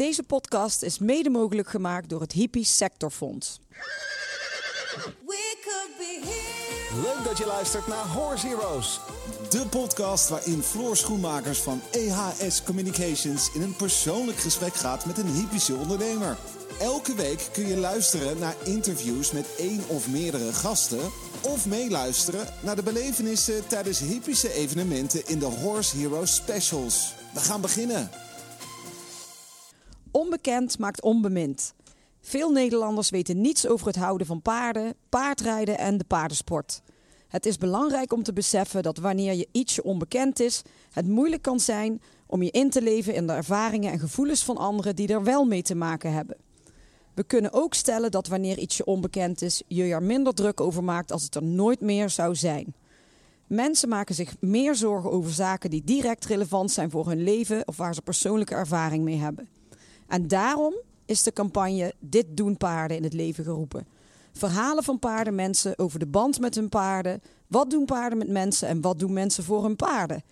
Deze podcast is mede mogelijk gemaakt door het Hippie Sectorfonds. Leuk dat je luistert naar Horse Heroes. De podcast waarin Floor Schoenmakers van EHS Communications in een persoonlijk gesprek gaat met een hippische ondernemer. Elke week kun je luisteren naar interviews met één of meerdere gasten. Of meeluisteren naar de belevenissen tijdens hippische evenementen in de Horse Heroes Specials. We gaan beginnen. Onbekend maakt onbemind. Veel Nederlanders weten niets over het houden van paarden, paardrijden en de paardensport. Het is belangrijk om te beseffen dat wanneer je ietsje onbekend is, het moeilijk kan zijn om je in te leven in de ervaringen en gevoelens van anderen die er wel mee te maken hebben. We kunnen ook stellen dat wanneer ietsje onbekend is, je er minder druk over maakt als het er nooit meer zou zijn. Mensen maken zich meer zorgen over zaken die direct relevant zijn voor hun leven of waar ze persoonlijke ervaring mee hebben. En daarom is de campagne Dit doen paarden in het leven geroepen. Verhalen van paardenmensen over de band met hun paarden. Wat doen paarden met mensen en wat doen mensen voor hun paarden?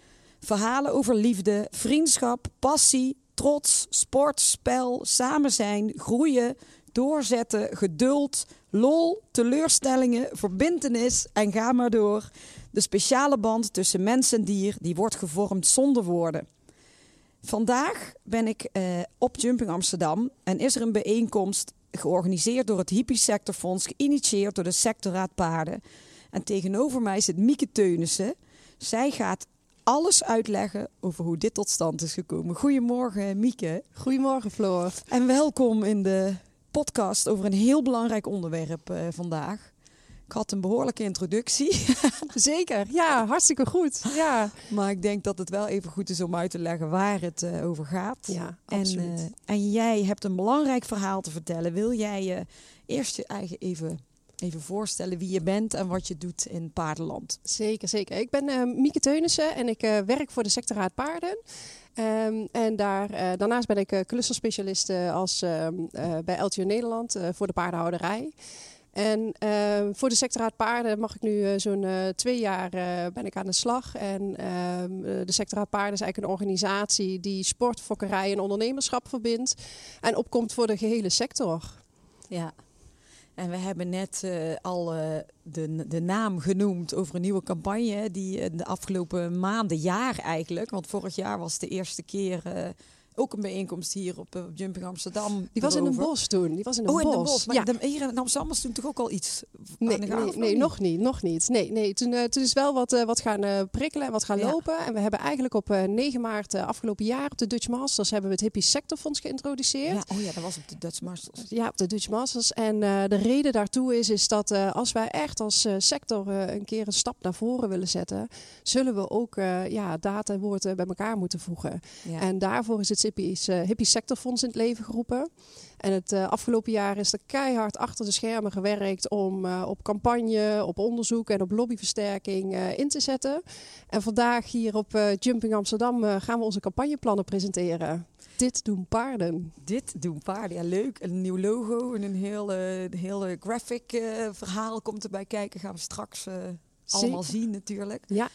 Verhalen over liefde, vriendschap, passie, trots, sport, spel, samen zijn, groeien, doorzetten, geduld, lol, teleurstellingen, verbintenis en ga maar door. De speciale band tussen mens en dier die wordt gevormd zonder woorden. Vandaag ben ik uh, op Jumping Amsterdam en is er een bijeenkomst georganiseerd door het Hippie Sectorfonds, geïnitieerd door de Sectorraad Paarden. En tegenover mij zit Mieke Teunissen. Zij gaat alles uitleggen over hoe dit tot stand is gekomen. Goedemorgen, Mieke. Goedemorgen, Floor. En welkom in de podcast over een heel belangrijk onderwerp uh, vandaag. Ik had een behoorlijke introductie. Zeker, ja, hartstikke goed. Ja. Maar ik denk dat het wel even goed is om uit te leggen waar het uh, over gaat. Ja, absoluut. En, uh, en, jij hebt een belangrijk verhaal te vertellen. Wil jij je eerst je eigen even, even voorstellen wie je bent en wat je doet in paardenland? Zeker, zeker. Ik ben uh, Mieke Teunissen en ik werk voor de sectorraad paarden. Um, en daar, uh, daarnaast ben ik clusterspecialist als, uh, bij LTO Nederland voor de paardenhouderij. En uh, voor de sectorraad paarden mag ik nu uh, zo'n uh, twee jaar ben ik aan de slag. En ehm, de sectorraad paarden is eigenlijk een organisatie die sport, fokkerij en ondernemerschap verbindt. En opkomt voor de gehele sector. Ja. En we hebben net al de, de naam genoemd over een nieuwe campagne die de afgelopen maanden, jaar eigenlijk, want vorig jaar was de eerste keer ook een bijeenkomst hier op, op Jumping Amsterdam. Die was erover. in een bos toen. Die was in een oh, bos. in een bos. Maar ja. de, hier in Amsterdam was toen toch ook al iets Nee, nee, nee nog niet, nog niet. Nee, nee. Toen, uh, toen is wel wat, uh, wat gaan uh, prikkelen en wat gaan ja. lopen. En we hebben eigenlijk op 9 maart afgelopen jaar op de Dutch Masters hebben we het Hippie Sectorfonds geïntroduceerd. Ja, oh ja, dat was op de Dutch Masters. Ja, op de Dutch Masters. En de reden daartoe is, is dat als wij echt als sector een keer een stap naar voren willen zetten, zullen we ook ja, data en woorden bij elkaar moeten voegen. Ja. En daarvoor is het Hippies, Hippie Sectorfonds in het leven geroepen. En het uh, afgelopen jaar is er keihard achter de schermen gewerkt om uh, op campagne, op onderzoek en op lobbyversterking in te zetten. En vandaag hier op Jumping Amsterdam gaan we onze campagneplannen presenteren. Dit doen paarden. Dit doen paarden, ja leuk. Een nieuw logo en een hele, hele graphic verhaal komt erbij kijken. Gaan we straks allemaal Zeker. zien natuurlijk. Ja.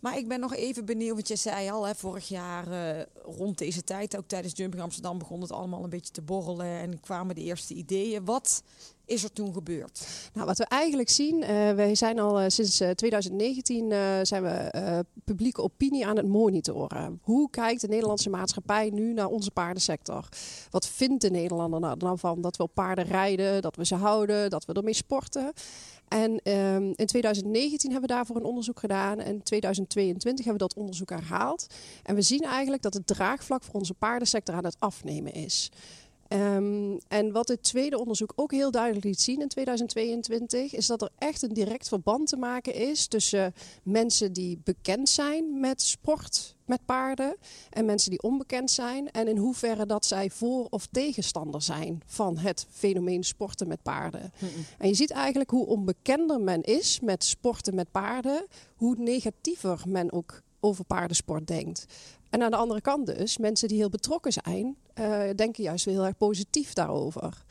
Maar ik ben nog even benieuwd, want je zei al, hè, vorig jaar uh, rond deze tijd, ook tijdens Jumping Amsterdam, begon het allemaal een beetje te borrelen en kwamen de eerste ideeën. Wat is er toen gebeurd? Nou, wat we eigenlijk zien, uh, wij zijn al uh, sinds 2019 zijn we publieke opinie aan het monitoren. Hoe kijkt de Nederlandse maatschappij nu naar onze paardensector? Wat vindt de Nederlander nou, nou van dat we op paarden rijden, dat we ze houden, dat we ermee sporten? En um, in 2019 hebben we daarvoor een onderzoek gedaan. En in 2022 hebben we dat onderzoek herhaald. En we zien eigenlijk dat het draagvlak voor onze paardensector aan het afnemen is. Um, en wat het tweede onderzoek ook heel duidelijk liet zien in 2022, is dat er echt een direct verband te maken is tussen mensen die bekend zijn met sport met paarden en mensen die onbekend zijn. En in hoeverre dat zij voor of tegenstander zijn van het fenomeen sporten met paarden. Mm -mm. En je ziet eigenlijk hoe onbekender men is met sporten met paarden, hoe negatiever men ook over paardensport denkt. En aan de andere kant dus, mensen die heel betrokken zijn, uh, denken juist weer heel erg positief daarover.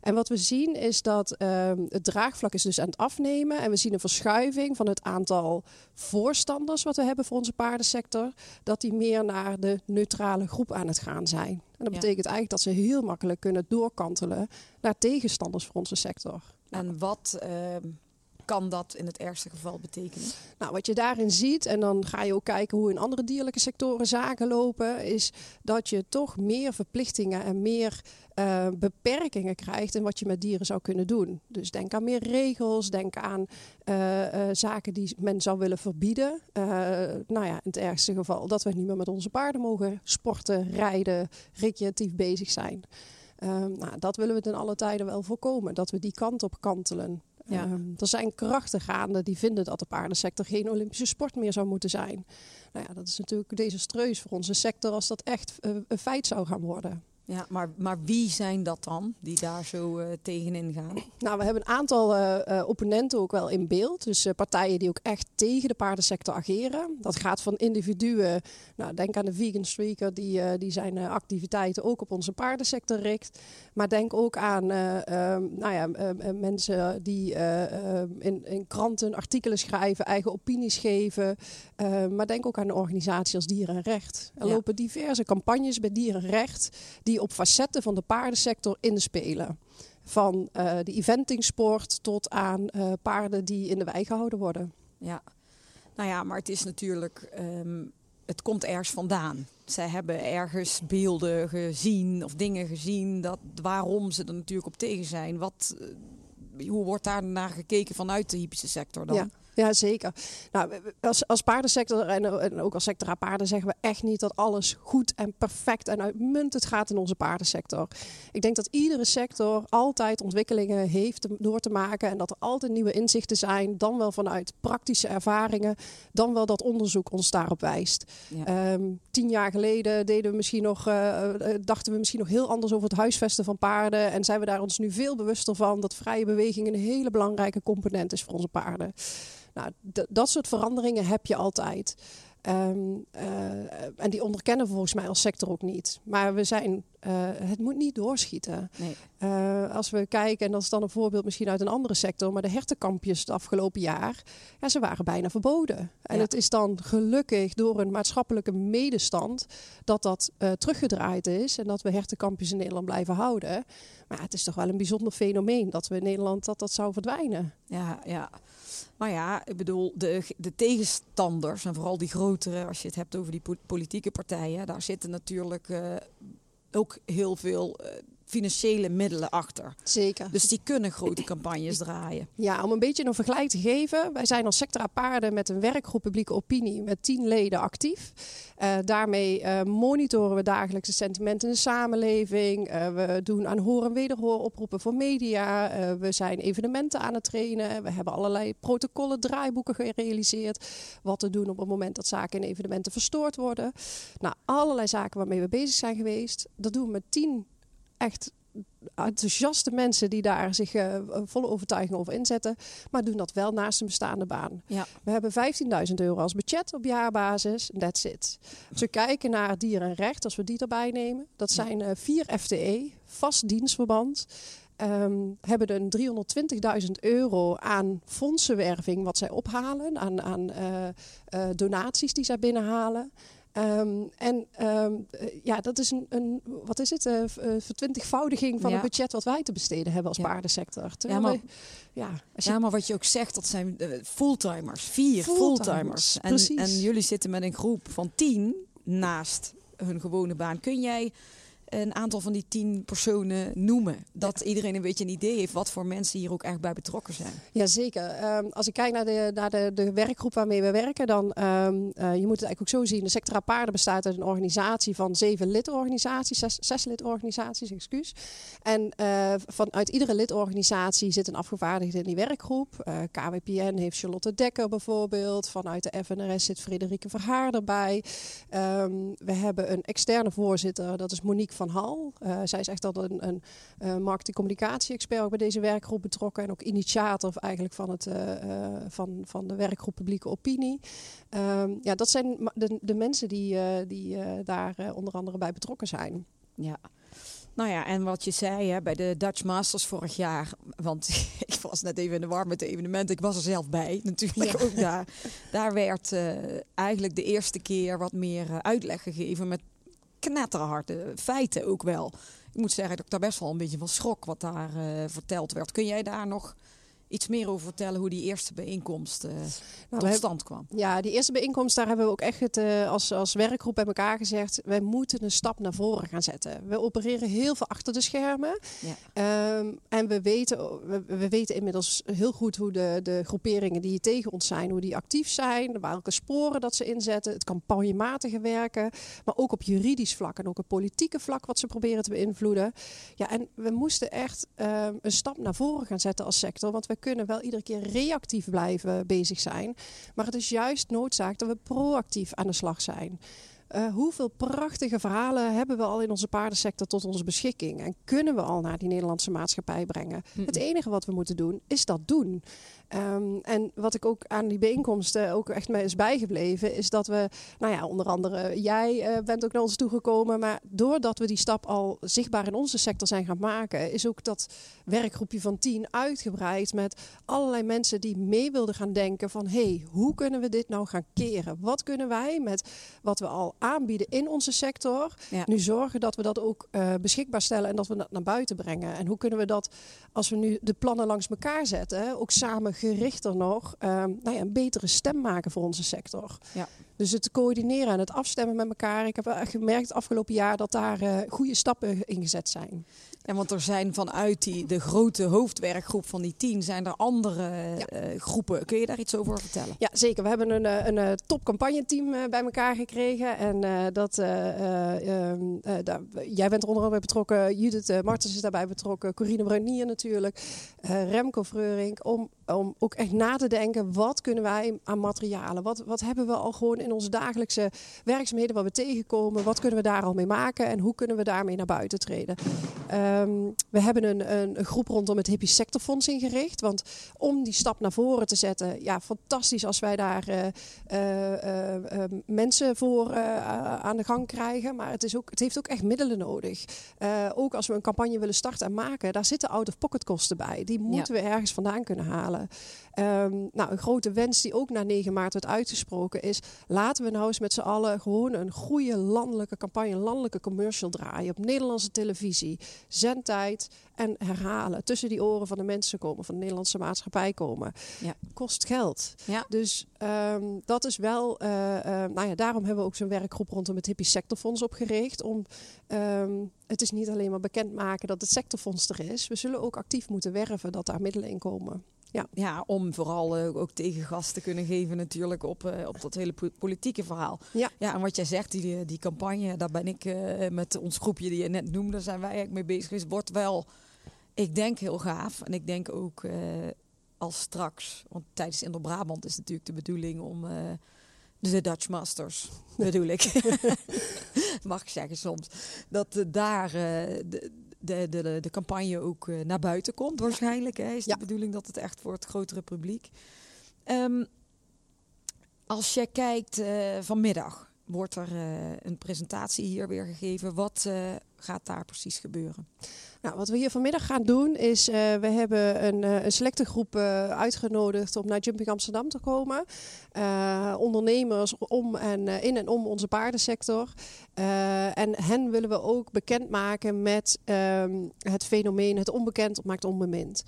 En wat we zien is dat ehm, het draagvlak is dus aan het afnemen. En we zien een verschuiving van het aantal voorstanders wat we hebben voor onze paardensector. Dat die meer naar de neutrale groep aan het gaan zijn. En dat Ja. betekent eigenlijk dat ze heel makkelijk kunnen doorkantelen naar tegenstanders voor onze sector. En wat ehm, kan dat in het ergste geval betekenen? Nou, wat je daarin ziet, en dan ga je ook kijken hoe in andere dierlijke sectoren zaken lopen, is dat je toch meer verplichtingen en meer eh, beperkingen krijgt in wat je met dieren zou kunnen doen. Dus denk aan meer regels, denk aan eh, eh, zaken die men zou willen verbieden. Nou ja, in het ergste geval dat we niet meer met onze paarden mogen sporten, rijden, recreatief bezig zijn. Ehm, nou, dat willen we ten alle tijden wel voorkomen, dat we die kant op kantelen. Ja. Ehm, er zijn krachten gaande die vinden dat de paardensector geen Olympische sport meer zou moeten zijn. Nou ja, dat is natuurlijk desastreus voor onze sector als dat echt eh, een feit zou gaan worden. Ja, maar, maar wie zijn dat dan die daar zo eh, tegenin gaan? Nou, we hebben een aantal eh, opponenten ook wel in beeld. Dus partijen die ook echt tegen de paardensector ageren. Dat gaat van individuen. Nou, denk aan de vegan streaker, die, die zijn activiteiten ook op onze paardensector richt. Maar denk ook aan eh, ehm, nou ja, mensen die in, in kranten artikelen schrijven, eigen opinies geven. Maar denk ook aan een organisatie als Dierenrecht. Er Ja. lopen diverse campagnes bij Dierenrecht die op facetten van de paardensector inspelen. Van eh, de eventingsport tot aan eh, paarden die in de wei gehouden worden. Ja, nou ja, maar het is natuurlijk, ehm, het komt ergens vandaan. Zij hebben ergens beelden gezien of dingen gezien dat waarom ze er natuurlijk op tegen zijn. Wat, eh, hoe wordt daar naar gekeken vanuit de hippische sector dan? Ja. Ja, zeker. Nou, als, als paardensector en, en ook als sector aan paarden zeggen we echt niet dat alles goed en perfect en uitmuntend gaat in onze paardensector. Ik denk dat iedere sector altijd ontwikkelingen heeft door te maken en dat er altijd nieuwe inzichten zijn, dan wel vanuit praktische ervaringen, dan wel dat onderzoek ons daarop wijst. Ja. Ehm, tien jaar geleden deden we misschien nog, eh, eh, dachten we misschien nog heel anders over het huisvesten van paarden. En zijn we daar ons nu veel bewuster van dat vrije beweging een hele belangrijke component is voor onze paarden. Nou, dat soort veranderingen heb je altijd. Ehm, eh, en die onderkennen we volgens mij als sector ook niet. Maar we zijn, eh, het moet niet doorschieten. Nee. Eh, als we kijken, en dat is dan een voorbeeld misschien uit een andere sector, maar de hertenkampjes het afgelopen jaar, ja, ze waren bijna verboden. En Ja. het is dan gelukkig door een maatschappelijke medestand dat dat eh, teruggedraaid is en dat we hertenkampjes in Nederland blijven houden. Maar ja, het is toch wel een bijzonder fenomeen dat we in Nederland dat dat zou verdwijnen. Ja, ja. Maar ja, ik bedoel, de, de tegenstanders en vooral die grotere, als je het hebt over die po- politieke partijen, daar zitten natuurlijk ook heel veel eh, financiële middelen achter. Zeker. Dus die kunnen grote campagnes draaien. Ja, om een beetje een vergelijk te geven. Wij zijn als sector paarden met een werkgroep publieke opinie met tien leden actief. Eh, daarmee eh, monitoren we dagelijks de sentimenten in de samenleving. Eh, we doen aan hoor- en wederhoor oproepen voor media. We zijn evenementen aan het trainen. We hebben allerlei protocollen, draaiboeken gerealiseerd. Wat te doen op het moment dat zaken en evenementen verstoord worden. Nou, allerlei zaken waarmee we bezig zijn geweest. Dat doen we met tien echt enthousiaste mensen die daar zich eh, volle overtuiging over inzetten, maar doen dat wel naast een bestaande baan. Ja. We hebben 15.000 euro als budget op jaarbasis. That's it. Als we kijken naar dier en recht, als we die erbij nemen, dat zijn eh, vier FTE, vast dienstverband. ehm, hebben een 320.000 euro aan fondsenwerving wat zij ophalen, aan, aan eh, donaties die zij binnenhalen. Ehm, en ehm, eh, ja, dat is een, een wat is het, eh, vertwintigvoudiging van Ja. het budget wat wij te besteden hebben als Ja. paardensector. Terwijl maar- ja, als je Ja, maar wat je ook zegt, dat zijn eh, fulltimers. Vier Fulltimers, fulltimers. En, en jullie zitten met een groep van tien naast hun gewone baan. Kun jij een aantal van die tien personen noemen? Dat iedereen een beetje een idee heeft wat voor mensen hier ook echt bij betrokken zijn. Jazeker. Ehm als ik kijk naar, de, naar de, de werkgroep waarmee we werken, dan um, uh, je moet het eigenlijk ook zo zien. De Sector Paarden bestaat uit een organisatie van zeven lidorganisaties, zes, zes lidorganisaties, excuus. En uh, vanuit iedere lidorganisatie zit een afgevaardigde in die werkgroep. Uh, KWPN heeft Charlotte Dekker bijvoorbeeld. Vanuit de FNRS zit Frederike Verhaar erbij. Um, we hebben een externe voorzitter, dat is Monique van Hal. Uh, zij is echt al een, een uh, marketing-communicatie-expert bij deze werkgroep betrokken. En ook initiator eigenlijk van, het, uh, van, van de werkgroep Publieke Opinie. Um, ja, dat zijn de, de mensen die, die daar onder andere bij betrokken zijn. Ja. Nou ja, en wat je zei hè, bij de Dutch Masters vorig jaar, want ik was net even in de war met de evenementen, ik was er zelf bij natuurlijk ook daar. Daar werd uh, eigenlijk de eerste keer wat meer uh, uitleg gegeven met knetterharde feiten ook wel. Ik moet zeggen dat ik daar best wel een beetje van schrok wat daar uh, verteld werd. Kun jij daar nog iets meer over vertellen hoe die eerste bijeenkomst uh, nou, tot stand kwam? Ja, die eerste bijeenkomst, daar hebben we ook echt het, uh, als, als werkgroep bij elkaar gezegd... wij moeten een stap naar voren gaan zetten. We opereren heel veel achter de schermen. Ja. Um, en we weten, we, we, weten inmiddels heel goed hoe de, de groeperingen die tegen ons zijn... hoe die actief zijn, welke sporen dat ze inzetten. Het campagnematige werken, maar ook op juridisch vlak... en ook op politieke vlak wat ze proberen te beïnvloeden. Ja, en we moesten echt um, een stap naar voren gaan zetten als sector... want we kunnen wel iedere keer reactief blijven bezig zijn. Maar het is juist noodzaak dat we proactief aan de slag zijn. Uh, hoeveel prachtige verhalen hebben we al in onze paardensector tot onze beschikking? En kunnen we al naar die Nederlandse maatschappij brengen? Het enige wat we moeten doen, is dat doen. Um, en wat ik ook aan die bijeenkomsten ook echt mee is bijgebleven, is dat we, nou ja, onder andere jij uh, bent ook naar ons toegekomen, maar doordat we die stap al zichtbaar in onze sector zijn gaan maken, is ook dat werkgroepje van tien uitgebreid met allerlei mensen die mee wilden gaan denken van, hé, hey, hoe kunnen we dit nou gaan keren? Wat kunnen wij met wat we al aanbieden in onze sector, ja. nu zorgen dat we dat ook uh, beschikbaar stellen en dat we dat naar buiten brengen? En hoe kunnen we dat, als we nu de plannen langs elkaar zetten, ook samen gerichter nog um, nou ja, een betere stem maken voor onze sector. Ja. Dus het coördineren en het afstemmen met elkaar. Ik heb wel gemerkt afgelopen jaar dat daar uh, goede stappen in gezet zijn. Ja, want er zijn vanuit die, de grote hoofdwerkgroep van die tien, zijn er andere ja. uh, groepen. Kun je daar iets over vertellen? Ja, zeker. We hebben een, eh, een, topcampagneteam bij elkaar gekregen. En uh, dat, um, daar, jij bent er onder andere betrokken. Judith Martens is daarbij betrokken. Corine Brunier natuurlijk. Remco Freurink. Om, om ook echt na te denken, wat kunnen wij aan materialen? Wat, wat hebben we al gewoon in onze dagelijkse werkzaamheden wat we tegenkomen? Wat kunnen we daar al mee maken? En hoe kunnen we daarmee naar buiten treden? Um, we hebben een, een, een, groep rondom het Hippie Sectorfonds ingericht. Want om die stap naar voren te zetten, ja, fantastisch als wij daar uh, uh, uh, mensen voor aan de gang krijgen. Maar het, is ook, het heeft ook echt middelen nodig. ook als we een campagne willen starten en maken, daar zitten out-of-pocket kosten bij. Die moeten ja. we ergens vandaan kunnen halen. Um, nou, een grote wens die ook na 9 maart werd uitgesproken is: laten we nou eens met z'n allen gewoon een goede landelijke campagne, een landelijke commercial draaien op Nederlandse televisie zendtijd en herhalen. Tussen die oren van de mensen komen, van de Nederlandse maatschappij komen. Ja. Kost geld. Ja. Dus um, dat is wel, uh, uh, nou ja, daarom hebben we ook zo'n werkgroep rondom het Hippie Sectorfonds opgericht. Om, um, het is niet alleen maar bekendmaken dat het sectorfonds er is. We zullen ook actief moeten werven dat daar middelen in komen. Ja. ja, om vooral uh, ook tegengas te kunnen geven natuurlijk op, uh, op dat hele politieke verhaal. Ja. ja, en wat jij zegt, die, die campagne, daar ben ik uh, met ons groepje die je net noemde, zijn wij eigenlijk mee bezig. Het wordt wel, ik denk heel gaaf. En ik denk ook als straks, want tijdens Indo-Brabant is natuurlijk de bedoeling om de Dutch Masters, bedoel ik. Mag ik zeggen soms. Dat daar de, de, de, de campagne ook uh, naar buiten komt, waarschijnlijk. Hè, is ja. de bedoeling dat het echt voor het grotere publiek. Um, als je kijkt uh, vanmiddag, wordt er uh, een presentatie hier weer gegeven. Wat gaat daar precies gebeuren? Nou, wat we hier vanmiddag gaan doen is, uh, we hebben een, een selecte groep uitgenodigd om naar Jumping Amsterdam te komen. ondernemers om en in en om onze paardensector. en hen willen we ook bekendmaken met um, het fenomeen het onbekend maakt onbemind.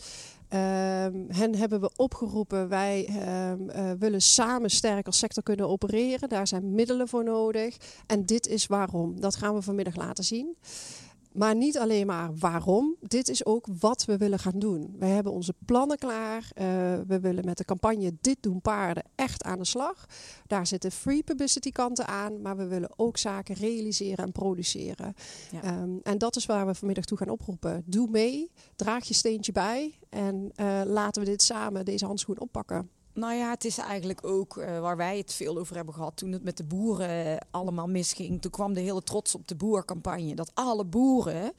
Um, hen hebben we opgeroepen. Wij um, uh, willen samen sterk als sector kunnen opereren. Daar zijn middelen voor nodig. En dit is waarom. Dat gaan we vanmiddag laten zien. Maar niet alleen maar waarom. Dit is ook wat we willen gaan doen. We hebben onze plannen klaar. Uh, we willen met de campagne Dit doen paarden echt aan de slag. Daar zitten free publicity kanten aan. Maar we willen ook zaken realiseren en produceren. Ja. Um, en dat is waar we vanmiddag toe gaan oproepen. Doe mee. Draag je steentje bij. En uh, laten we dit samen, deze handschoen oppakken. Nou ja, het is eigenlijk ook uh, waar wij het veel over hebben gehad toen het met de boeren uh, allemaal misging. Toen kwam de hele trots op de boercampagne. Dat alle boeren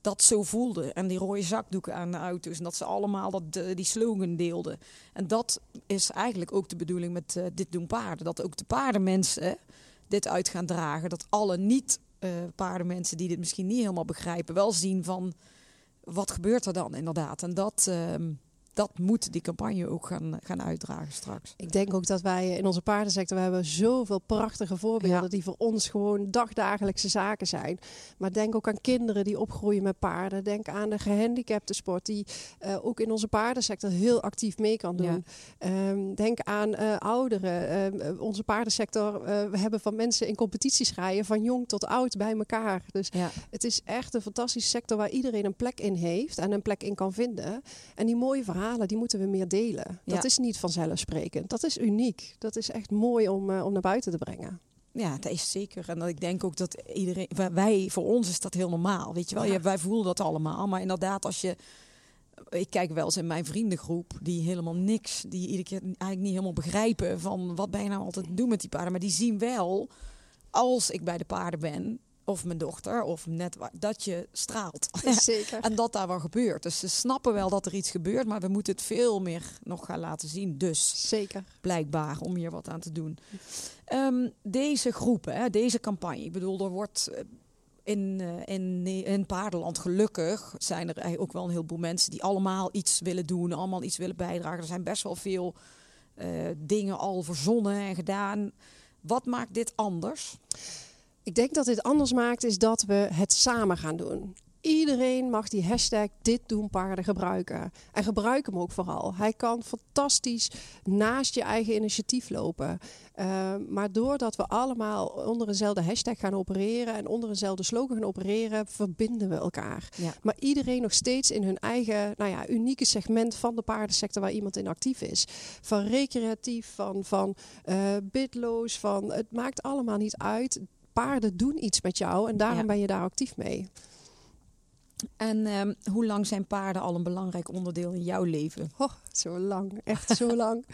dat zo voelden. En die rode zakdoeken aan de auto's. En dat ze allemaal dat, uh, die slogan deelden. En dat is eigenlijk ook de bedoeling met Dit doen paarden. Dat ook de paardenmensen dit uit gaan dragen. Dat alle niet uh, paardenmensen die dit misschien niet helemaal begrijpen, wel zien van wat gebeurt er dan inderdaad. En dat, ehm, dat moet die campagne ook gaan, gaan uitdragen straks. Ik denk ook dat wij in onze paardensector, we hebben zoveel prachtige voorbeelden die voor ons gewoon dagdagelijkse zaken zijn. Maar denk ook aan kinderen die opgroeien met paarden. Denk aan de gehandicapte sport die uh, ook in onze paardensector heel actief mee kan doen. Ehm, denk aan uh, ouderen. Ehm, onze paardensector, uh, we hebben van mensen in competities rijden, van jong tot oud bij elkaar. Dus ja. het is echt een fantastische sector waar iedereen een plek in heeft en een plek in kan vinden. En die mooie verhalen die moeten we meer delen. Dat is niet vanzelfsprekend. Dat is uniek. Dat is echt mooi om, uh, om naar buiten te brengen. Ja, dat is zeker. En ik denk ook dat iedereen, wij, voor ons is dat heel normaal. Weet je wel, ja. wij voelen dat allemaal. Maar inderdaad, als je. Ik kijk wel eens in mijn vriendengroep, die helemaal niks, die iedere keer eigenlijk niet helemaal begrijpen van wat ben je nou altijd doen met die paarden. Maar die zien wel, als ik bij de paarden ben, of mijn dochter, of net waar, dat je straalt. Zeker. en dat daar wel gebeurt. Dus ze snappen wel dat er iets gebeurt, maar we moeten het veel meer nog gaan laten zien. Dus Zeker. blijkbaar om hier wat aan te doen. Um, deze groepen, hè, deze campagne, ik bedoel, er wordt eh, in, uh, in, in paardenland gelukkig zijn er eigenlijk ook wel een heleboel mensen die allemaal iets willen doen, allemaal iets willen bijdragen. Er zijn best wel veel uh, dingen al verzonnen en gedaan. Wat maakt dit anders? Ik denk dat dit anders maakt is dat we het samen gaan doen. Iedereen mag die hashtag dit doen paarden gebruiken. En gebruik hem ook vooral. Hij kan fantastisch naast je eigen initiatief lopen. Uh, maar doordat we allemaal onder eenzelfde hashtag gaan opereren en onder eenzelfde slogan gaan opereren, verbinden we elkaar. Ja. Maar iedereen nog steeds in hun eigen nou ja, unieke segment van de paardensector waar iemand in actief is. Van recreatief, van, van uh, bidloos, van het maakt allemaal niet uit paarden doen iets met jou en daarom ja. ben je daar actief mee. En um, hoe lang zijn paarden al een belangrijk onderdeel in jouw leven? Oh, zo lang. Echt zo lang.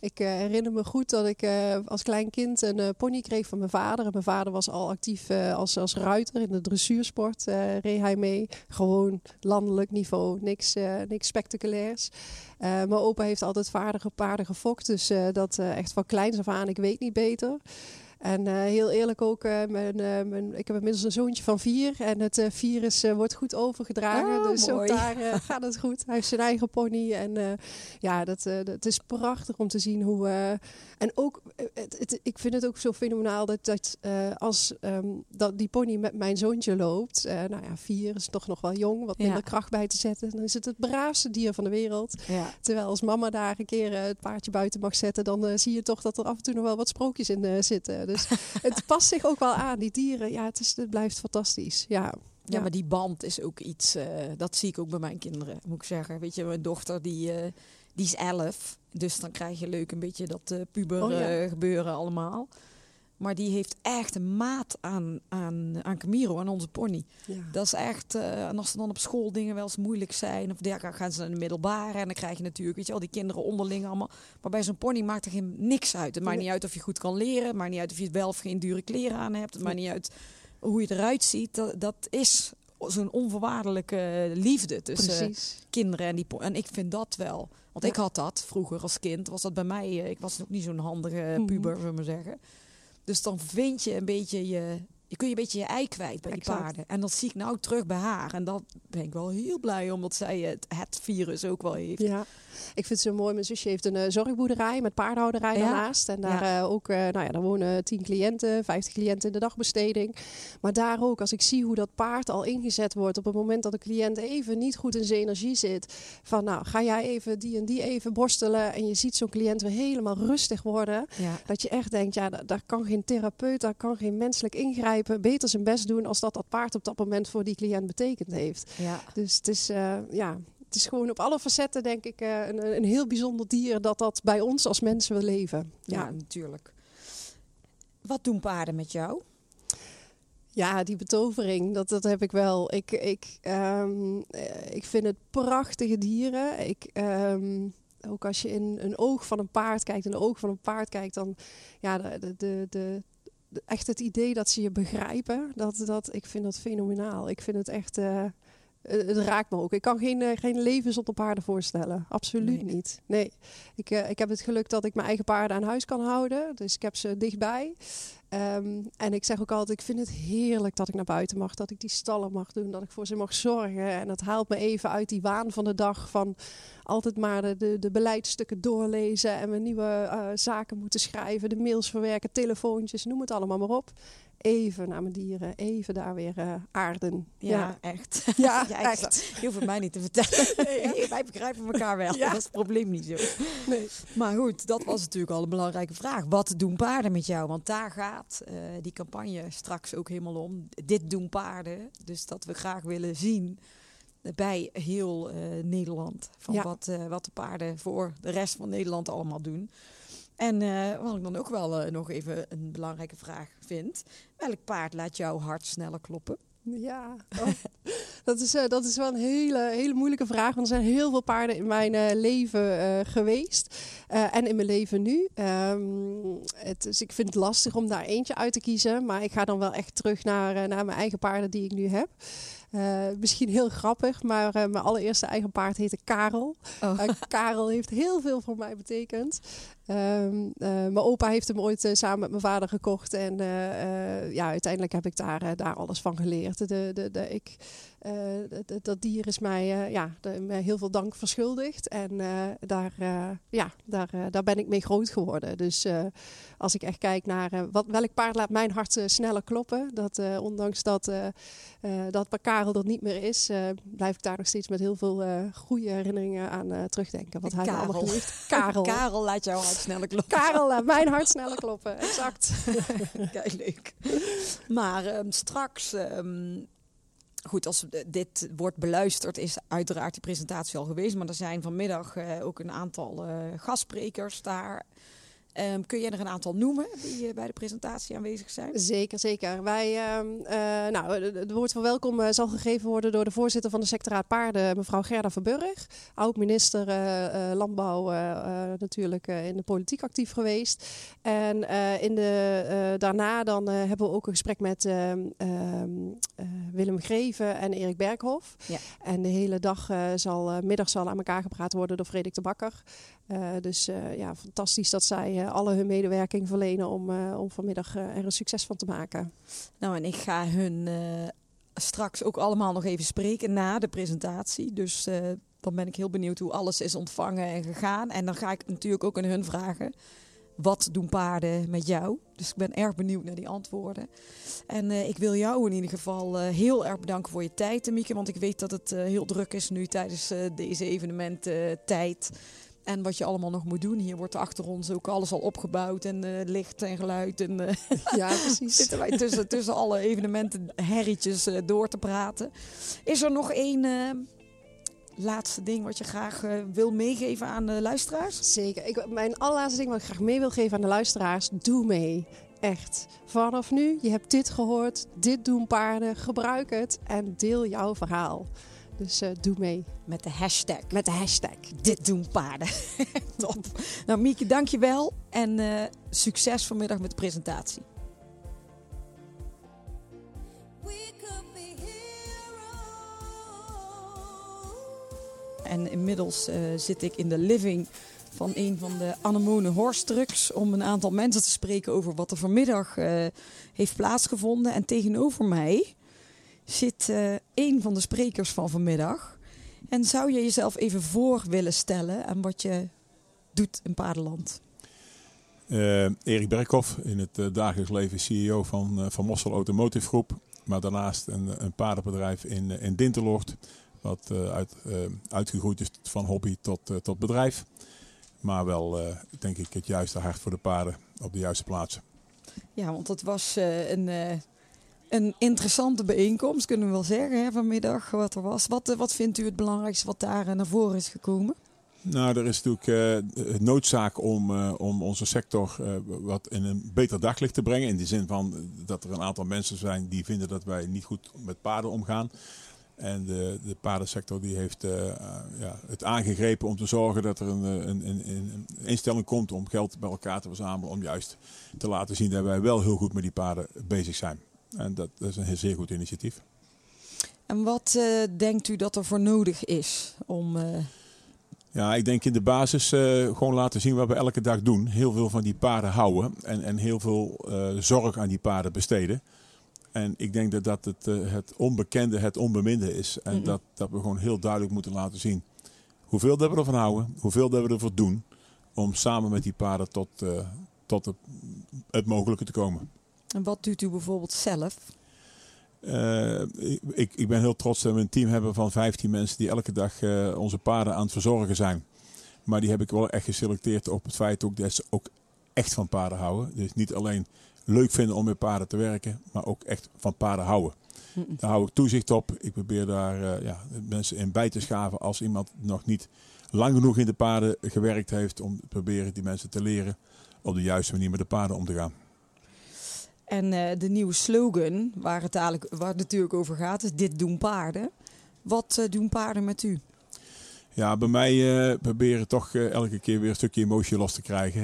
Ik uh, herinner me goed dat ik uh, als klein kind een uh, pony kreeg van mijn vader. En mijn vader was al actief als, als ruiter in de dressuursport. reed hij mee. Gewoon landelijk niveau. Niks, niks spectaculairs. mijn opa heeft altijd vaardige paarden gefokt. Dus dat echt van kleins af aan. Ik weet niet beter. En uh, heel eerlijk ook, uh, mijn, uh, mijn, ik heb inmiddels een zoontje van vier. En het virus wordt goed overgedragen. Oh, dus mooi. ook daar gaat het goed. Hij heeft zijn eigen pony. En ja, dat, het is prachtig om te zien hoe... en ook, het, het, ik vind het ook zo fenomenaal dat, dat als um, dat die pony met mijn zoontje loopt... nou ja, vier is toch nog wel jong, wat minder ja. kracht bij te zetten. Dan is het het braafste dier van de wereld. Ja. Terwijl als mama daar een keer het paardje buiten mag zetten... dan zie je toch dat er af en toe nog wel wat sprookjes in zitten. Dus het past zich ook wel aan, die dieren. Ja, het, is, het blijft fantastisch. Ja. Ja, ja, maar die band is ook iets, uh, dat zie ik ook bij mijn kinderen, moet ik zeggen. Weet je, mijn dochter die, uh, die is elf, dus dan krijg je leuk een beetje dat uh, puber oh, ja. gebeuren allemaal. Maar die heeft echt een maat aan, aan, aan Camiro, aan onze pony. Ja. Dat is echt, uh, en als er dan op school dingen wel eens moeilijk zijn, of ja, gaan ze naar de middelbare en dan krijg je natuurlijk, weet je al die kinderen onderling allemaal. Maar bij zo'n pony maakt er geen niks uit. Het maakt niet uit of je goed kan leren, het maakt niet uit of je wel of geen dure kleren aan hebt, het maakt niet uit hoe je eruit ziet. Dat, dat is zo'n onvoorwaardelijke liefde tussen Precies. kinderen en die En ik vind dat wel. Want ja. ik had dat vroeger als kind. Was dat bij mij, ik was ook niet zo'n handige puber, mm -hmm. zullen we maar zeggen. Dus dan vind je een beetje je. Je kun je een beetje je ei kwijt bij exact. die paarden. En dat zie ik nou terug bij haar. En dat ben ik wel heel blij omdat zij het, het virus ook wel heeft. Ja, ik vind het zo mooi. Mijn zusje heeft een uh, zorgboerderij met paardenhouderij ja. daarnaast. En daar ja. uh, ook, uh, nou ja, daar wonen 10 cliënten, 50 cliënten in de dagbesteding. Maar daar ook, als ik zie hoe dat paard al ingezet wordt op het moment dat de cliënt even niet goed in zijn energie zit. Van nou, ga jij even die en die even borstelen. En je ziet zo'n cliënt weer helemaal rustig worden. Ja. Dat je echt denkt, ja, daar, daar kan geen therapeut, daar kan geen menselijk ingrijpen. Beter zijn best doen als dat dat paard op dat moment voor die cliënt betekend heeft. Ja. Dus het is, uh, ja, het is gewoon op alle facetten, denk ik, uh, een, een, heel bijzonder dier dat dat bij ons als mensen wil leven. Ja, ja, natuurlijk. Wat doen paarden met jou? Ja, die betovering, dat, dat heb ik wel. Ik, ik, um, ik vind het prachtige dieren. Ik, um, ook als je in een oog van een paard kijkt, in de oog van een paard kijkt, dan ja, de, de, de echt het idee dat ze je begrijpen, dat, dat, ik vind dat fenomenaal. Ik vind het echt, uh, het raakt me ook. Ik kan geen, uh, geen leven zonder paarden voorstellen. Absoluut nee. niet. Nee, ik, uh, ik heb het geluk dat ik mijn eigen paarden aan huis kan houden. Dus ik heb ze dichtbij. Ehm, en ik zeg ook altijd, ik vind het heerlijk dat ik naar buiten mag, dat ik die stallen mag doen, dat ik voor ze mag zorgen. En dat haalt me even uit die waan van de dag van altijd maar de, de, de beleidsstukken doorlezen en we nieuwe uh, zaken moeten schrijven, de mails verwerken, telefoontjes, noem het allemaal maar op even naar mijn dieren, even daar weer uh, aarden. Ja, echt. Ja, ja echt. Je hoeft het mij niet te vertellen. Nee, wij begrijpen elkaar wel. Ja. Dat is het probleem niet zo. Nee. Maar goed, dat was natuurlijk al een belangrijke vraag. Wat doen paarden met jou? Want daar gaat uh, die campagne straks ook helemaal om. Dit doen paarden. Dus dat we graag willen zien bij heel uh, Nederland. Van wat, wat de paarden voor de rest van Nederland allemaal doen. En uh, wat ik dan ook wel uh, nog even een belangrijke vraag vind. Welk paard laat jouw hart sneller kloppen? Ja, oh, dat, is, uh, dat is wel een hele, hele moeilijke vraag. Want er zijn heel veel paarden in mijn leven geweest. en in mijn leven nu. Um, het, dus ik vind het lastig om daar eentje uit te kiezen. Maar ik ga dan wel echt terug naar, naar mijn eigen paarden die ik nu heb. Uh, misschien heel grappig, maar uh, mijn allereerste eigen paard heette Karel. Oh. Uh, Karel heeft heel veel voor mij betekend. Um, mijn opa heeft hem ooit samen met mijn vader gekocht. En ja, uiteindelijk heb ik daar, daar alles van geleerd. De, de, de, ik, dat dier is mij, ja, mij heel veel dank verschuldigd. En daar, ja, daar, daar ben ik mee groot geworden. Dus als ik echt kijk naar wat, welk paard laat mijn hart sneller kloppen. Dat ondanks dat, dat Karel dat niet meer is, blijf ik daar nog steeds met heel veel goede herinneringen aan terugdenken. Wat hij allemaal geleerd. Karel. Karel laat jouw kloppen. Karel mijn hart sneller kloppen, exact. Kijk, leuk. Maar um, straks... Um, goed, als dit wordt beluisterd, is uiteraard die presentatie al geweest. Maar er zijn vanmiddag uh, ook een aantal uh, gastsprekers daar. Um, kun je er een aantal noemen die uh, bij de presentatie aanwezig zijn? Zeker, zeker. Wij, uh, nou, het woord van welkom uh, zal gegeven worden door de voorzitter van de sectoraat paarden, mevrouw Gerda Verburg. Oud-minister Landbouw natuurlijk in de politiek actief geweest. En in de, daarna dan hebben we ook een gesprek met ehm, ehm, Willem Greven en Erik Berghof. Ja. En de hele dag zal, middag zal aan elkaar gepraat worden door Frederik de Bakker. Dus ja, fantastisch dat zij alle hun medewerking verlenen om, om vanmiddag er een succes van te maken. Nou, en ik ga hun straks ook allemaal nog even spreken na de presentatie. Dus dan ben ik heel benieuwd hoe alles is ontvangen en gegaan. En dan ga ik natuurlijk ook aan hun vragen. Wat doen paarden met jou? Dus ik ben erg benieuwd naar die antwoorden. En ik wil jou in ieder geval heel erg bedanken voor je tijd, Mieke. Want ik weet dat het heel druk is nu tijdens deze evenemententijd. En wat je allemaal nog moet doen. Hier wordt achter ons ook alles al opgebouwd. En uh, licht en geluid. En, uh, ja, precies. zitten wij tussen, tussen alle evenementen herrietjes uh, door te praten. Is er nog één laatste ding wat je graag wil meegeven aan de luisteraars? Zeker. Ik, mijn allerlaatste ding wat ik graag mee wil geven aan de luisteraars. Doe mee. Echt. Vanaf nu, je hebt dit gehoord. Dit doen paarden. Gebruik het. En deel jouw verhaal. Dus uh, doe mee. Met de hashtag. Met de hashtag. Dit doen paarden. Top. Nou Mieke, dankjewel. En uh, succes vanmiddag met de presentatie. En inmiddels uh, zit ik in de living van een van de Anemone Horse Trucks om een aantal mensen te spreken over wat er vanmiddag heeft plaatsgevonden. En tegenover mij zit uh, een van de sprekers van vanmiddag. En zou je jezelf even voor willen stellen aan wat je doet in Paardenland? Uh, Erik Berkhoff, in het uh, dagelijks leven CEO van, van Mossel Automotive Groep. Maar daarnaast een, een paardenbedrijf in, in Dinteloord. Wat uit, uitgegroeid is van hobby tot, tot bedrijf. Maar wel, denk ik, het juiste hart voor de paarden op de juiste plaatsen. Ja, want het was een een interessante bijeenkomst, kunnen we wel zeggen, vanmiddag wat er was. Wat, eh, wat vindt u het belangrijkste wat daar eh, naar voren is gekomen? Nou, er is natuurlijk uh, noodzaak om, om onze sector wat in een beter daglicht te brengen. In de zin van dat er een aantal mensen zijn die vinden dat wij niet goed met paarden omgaan. En de, de paardensector die heeft ja, het aangegrepen om te zorgen dat er een, een, een, een, instelling komt om geld bij elkaar te verzamelen. Om juist te laten zien dat wij wel heel goed met die paarden bezig zijn. En dat, is een zeer goed initiatief. En wat uh, denkt u dat er voor nodig is om. Uh... Ja, ik denk in de basis eh, gewoon laten zien wat we elke dag doen. Heel veel van die paarden houden en, en heel veel eh, zorg aan die paarden besteden. En ik denk dat dat het, eh, het onbekende het onbeminde is. En dat, dat we gewoon heel duidelijk moeten laten zien hoeveel dat we ervan houden, hoeveel dat we ervoor doen. Om samen met die paarden tot, eh, tot het, het mogelijke te komen. En wat doet u bijvoorbeeld zelf? Eh, ik, ik ben heel trots dat we een team hebben van 15 mensen die elke dag eh, onze paarden aan het verzorgen zijn. Maar die heb ik wel echt geselecteerd op het feit ook dat ze ook echt van paarden houden. Dus niet alleen leuk vinden om met paarden te werken, maar ook echt van paarden houden. Daar hou ik toezicht op. Ik probeer daar eh, ja, mensen in bij te schaven als iemand nog niet lang genoeg in de paarden gewerkt heeft. Om te proberen die mensen te leren op de juiste manier met de paarden om te gaan. En eh, de nieuwe slogan, waar het, eigenlijk, waar het natuurlijk over gaat, is dit doen paarden. Wat eh, doen paarden met u? Ja, bij mij eh, proberen toch elke keer weer een stukje emotie los te krijgen.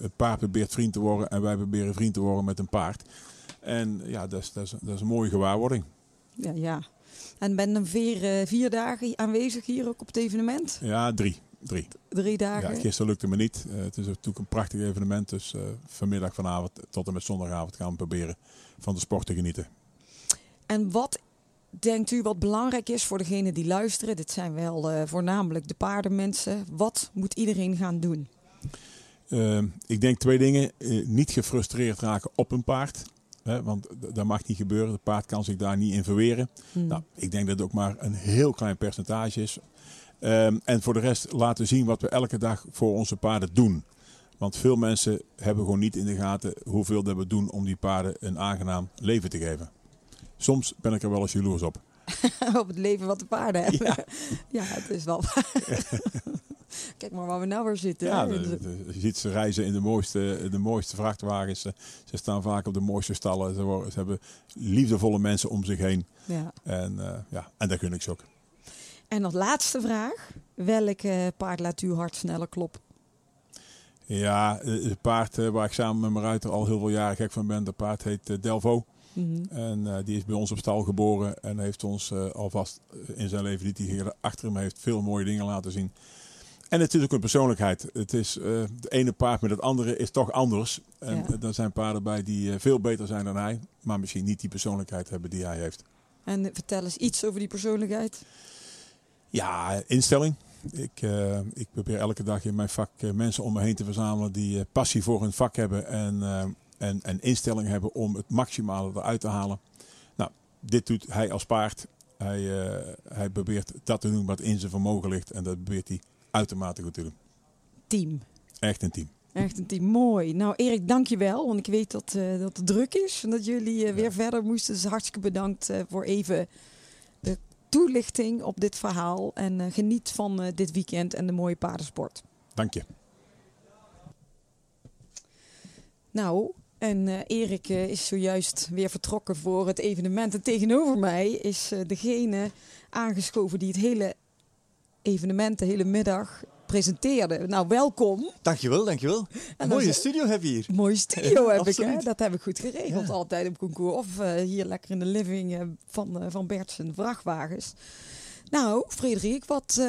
Het paard probeert vriend te worden en wij proberen vriend te worden met een paard. En ja, dat is, dat is, dat is een mooie gewaarwording. Ja, ja. En ben dan vier, vier dagen aanwezig hier ook op het evenement? Ja, drie. Drie. Drie Ja, dagen? gisteren lukte me niet. Eh, het is natuurlijk een prachtig evenement. Dus eh, vanmiddag, vanavond tot en met zondagavond gaan we proberen van de sport te genieten. En wat denkt u wat belangrijk is voor degenen die luisteren? Dit zijn wel eh, voornamelijk de paardenmensen. Wat moet iedereen gaan doen? Eh, ik denk twee dingen. Niet gefrustreerd raken op een paard. Hè, want dat mag niet gebeuren. Het paard kan zich daar niet in verweren. Hmm. Nou, ik denk dat het ook maar een heel klein percentage is. Ehm, en voor de rest laten zien wat we elke dag voor onze paarden doen. Want veel mensen hebben gewoon niet in de gaten hoeveel dat we doen om die paarden een aangenaam leven te geven. Soms ben ik er wel eens jaloers op. op het leven wat de paarden hebben. Ja, Ja. het is wel. Kijk maar waar we nou weer zitten. Ja, hè. de- de- je ziet ze reizen in de mooiste, de mooiste vrachtwagens. Ze, ze staan vaak op de mooiste stallen. Ze, worden- ze hebben liefdevolle mensen om zich heen. ja. En, eh, ja, en dat gun ik ze ook. En als laatste vraag. Welk eh, paard laat uw hart sneller kloppen? Ja, eh, het paard eh, waar ik samen met mijn ruiter al heel veel jaren gek van ben. Dat paard heet eh, Delvo. Mhm. En die is bij ons op stal geboren en heeft ons alvast in zijn leven die hij achter hem heeft veel mooie dingen laten zien. En het is ook een persoonlijkheid. Het is, de ene paard met het andere is toch anders. En Ja. er zijn paarden bij die veel beter zijn dan hij, maar misschien niet die persoonlijkheid hebben die hij heeft. En vertel eens iets over die persoonlijkheid. Ja, instelling. Ik, eh, ik probeer elke dag in mijn vak eh, mensen om me heen te verzamelen die eh, passie voor hun vak hebben en, eh, en, en instelling hebben om het maximale eruit te halen. Nou, dit doet hij als paard. Hij, hij probeert dat te doen wat in zijn vermogen ligt en dat probeert hij uitermate goed te doen. Team. Echt een team. Echt een team. Mooi. Nou, Erik, dank je wel. Want ik weet dat, dat het druk is. En dat jullie weer verder moesten. Dus hartstikke bedankt voor even toelichting op dit verhaal. En eh, geniet van eh, dit weekend en de mooie paardensport. Dank je. Nou, en eh, Erik is zojuist weer vertrokken voor het evenement. En tegenover mij is degene aangeschoven die het hele evenement, de hele middag presenteerde. Nou, welkom. Dankjewel, dankjewel. En Een mooie studio heb je hier. Mooie studio heb ik, hè? Dat heb ik goed geregeld. Altijd op concours. Of eh, hier lekker in de living eh, van, eh van Bert's en vrachtwagens. Nou, Frederik, wat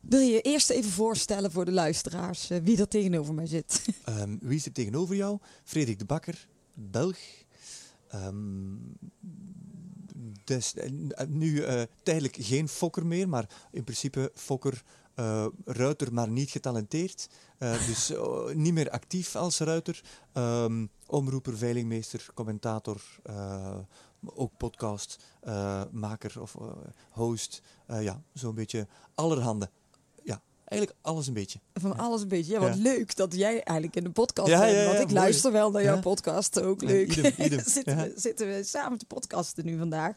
wil je eerst even voorstellen voor de luisteraars wie er tegenover mij zit? Ehm, wie er tegenover jou? Frederik de Bakker, Belg. Ehm, eh, nu tijdelijk geen fokker meer, maar in principe fokker, eh, ruiter, maar niet getalenteerd. Eh, dus eh, niet meer actief als ruiter. Ehm, omroeper, veilingmeester, commentator, ook podcast, eh, maker of host. Ja, zo'n beetje allerhande. Ja, eigenlijk alles een beetje. Van alles een beetje. Ja, wat Ja. leuk dat jij eigenlijk in de podcast Ja, bent. want ik mooi. luister wel naar jouw podcast. Ook leuk. idem, idem. zitten, we, zitten we samen te podcasten nu vandaag.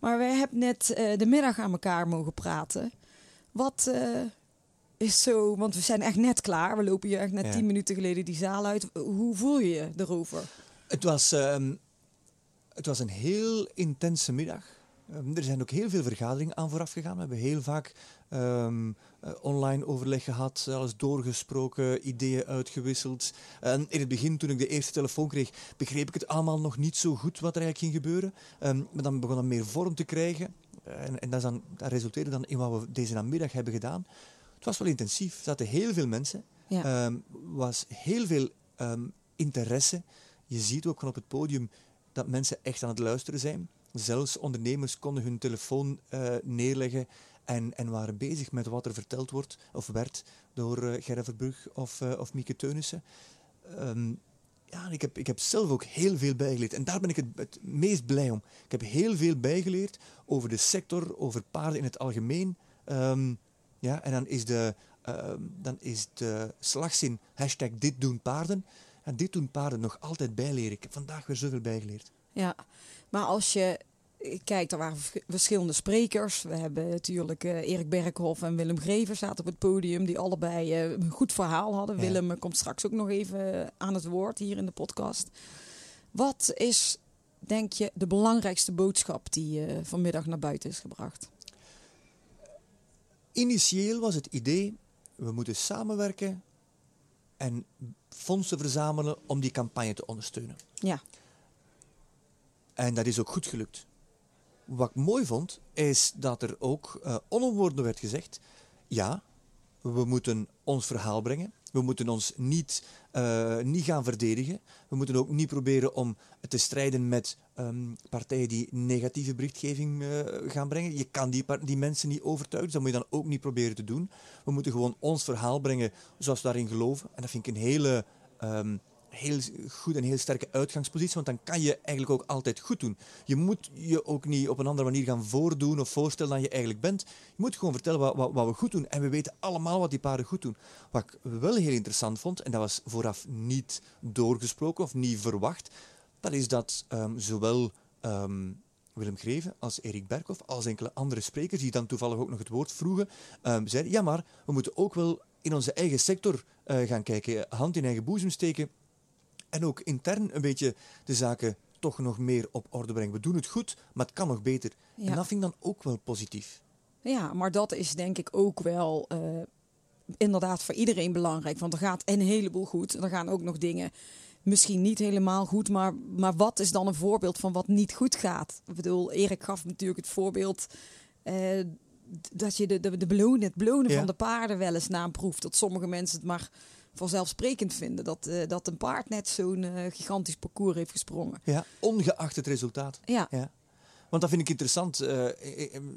Maar wij hebben net de middag aan elkaar mogen praten. Wat eh, is zo... Want we zijn echt net klaar. We lopen hier echt net Ja. tien minuten geleden die zaal uit. Hoe voel je je erover? Het was, ehm, het was een heel intense middag. Ehm, er zijn ook heel veel vergaderingen aan vooraf gegaan. We hebben heel vaak ehm, eh, online overleg gehad, alles doorgesproken, ideeën uitgewisseld. En in het begin, toen ik de eerste telefoon kreeg, begreep ik het allemaal nog niet zo goed wat er eigenlijk ging gebeuren. Maar dan begon dat meer vorm te krijgen. En, en dat, dan, dat resulteerde dan in wat we deze namiddag hebben gedaan. Het was wel intensief. Er zaten heel veel mensen. Ja. Ehm, was heel veel ehm, interesse. Je ziet ook van op het podium dat mensen echt aan het luisteren zijn. Zelfs ondernemers konden hun telefoon eh, neerleggen en, en waren bezig met wat er verteld wordt of werd door uh, Gerre Verbrug of, uh, of Mieke Teunissen. Ehm, ja, ik heb, ik heb zelf ook heel veel bijgeleerd. En daar ben ik het, meest blij om. Ik heb heel veel bijgeleerd over de sector, over paarden in het algemeen. Um, ja, en dan is de, uh, dan is de slagzin hashtag dit doen paarden. En dit doen paarden nog altijd bijleren. Ik heb vandaag weer zoveel bijgeleerd. Ja, maar als je kijkt, er waren verschillende sprekers. We hebben natuurlijk uh, Erik Berghoff en Willem Greven zaten op het podium. Die allebei uh, een goed verhaal hadden. Ja. Willem komt straks ook nog even aan het woord hier in de podcast. Wat is, denk je, de belangrijkste boodschap die uh, vanmiddag naar buiten is gebracht? Initieel was het idee, we moeten samenwerken en fondsen verzamelen om die campagne te ondersteunen. Ja. En dat is ook goed gelukt. Wat ik mooi vond, is dat er ook uh, werd gezegd, ja, we moeten ons verhaal brengen. We moeten ons niet, uh, niet gaan verdedigen. We moeten ook niet proberen om te strijden met um, partijen die negatieve berichtgeving uh, gaan brengen. Je kan die, die mensen niet overtuigen, dat moet je dan ook niet proberen te doen. We moeten gewoon ons verhaal brengen zoals we daarin geloven. En dat vind ik een hele um, heel goed en heel sterke uitgangspositie, want dan kan je eigenlijk ook altijd goed doen. Je moet je ook niet op een andere manier gaan voordoen of voorstellen dan je eigenlijk bent. Je moet gewoon vertellen wat, wat, wat we goed doen. En we weten allemaal wat die paarden goed doen. Wat ik wel heel interessant vond, en dat was vooraf niet doorgesproken of niet verwacht, dat is dat um, zowel um, Willem Greven als Erik Berkhoff, als enkele andere sprekers, die dan toevallig ook nog het woord vroegen, um, zeiden, ja maar, we moeten ook wel in onze eigen sector uh, gaan kijken, hand in eigen boezem steken, en ook intern een beetje de zaken toch nog meer op orde brengen. We doen het goed, maar het kan nog beter. Ja. En dat vind ik dan ook wel positief. Ja, maar dat is denk ik ook wel uh, inderdaad voor iedereen belangrijk. Want er gaat een heleboel goed. Er gaan ook nog dingen misschien niet helemaal goed. Maar, maar wat is dan een voorbeeld van wat niet goed gaat? Ik bedoel, Erik gaf natuurlijk het voorbeeld... Uh, dat je de, de, de belonen, het belonen ja. van de paarden wel eens naproeft. Dat sommige mensen het maar vanzelfsprekend vinden dat, uh, dat een paard net zo'n uh, gigantisch parcours heeft gesprongen. Ja, ongeacht het resultaat. Ja. ja. Want dat vind ik interessant. Uh,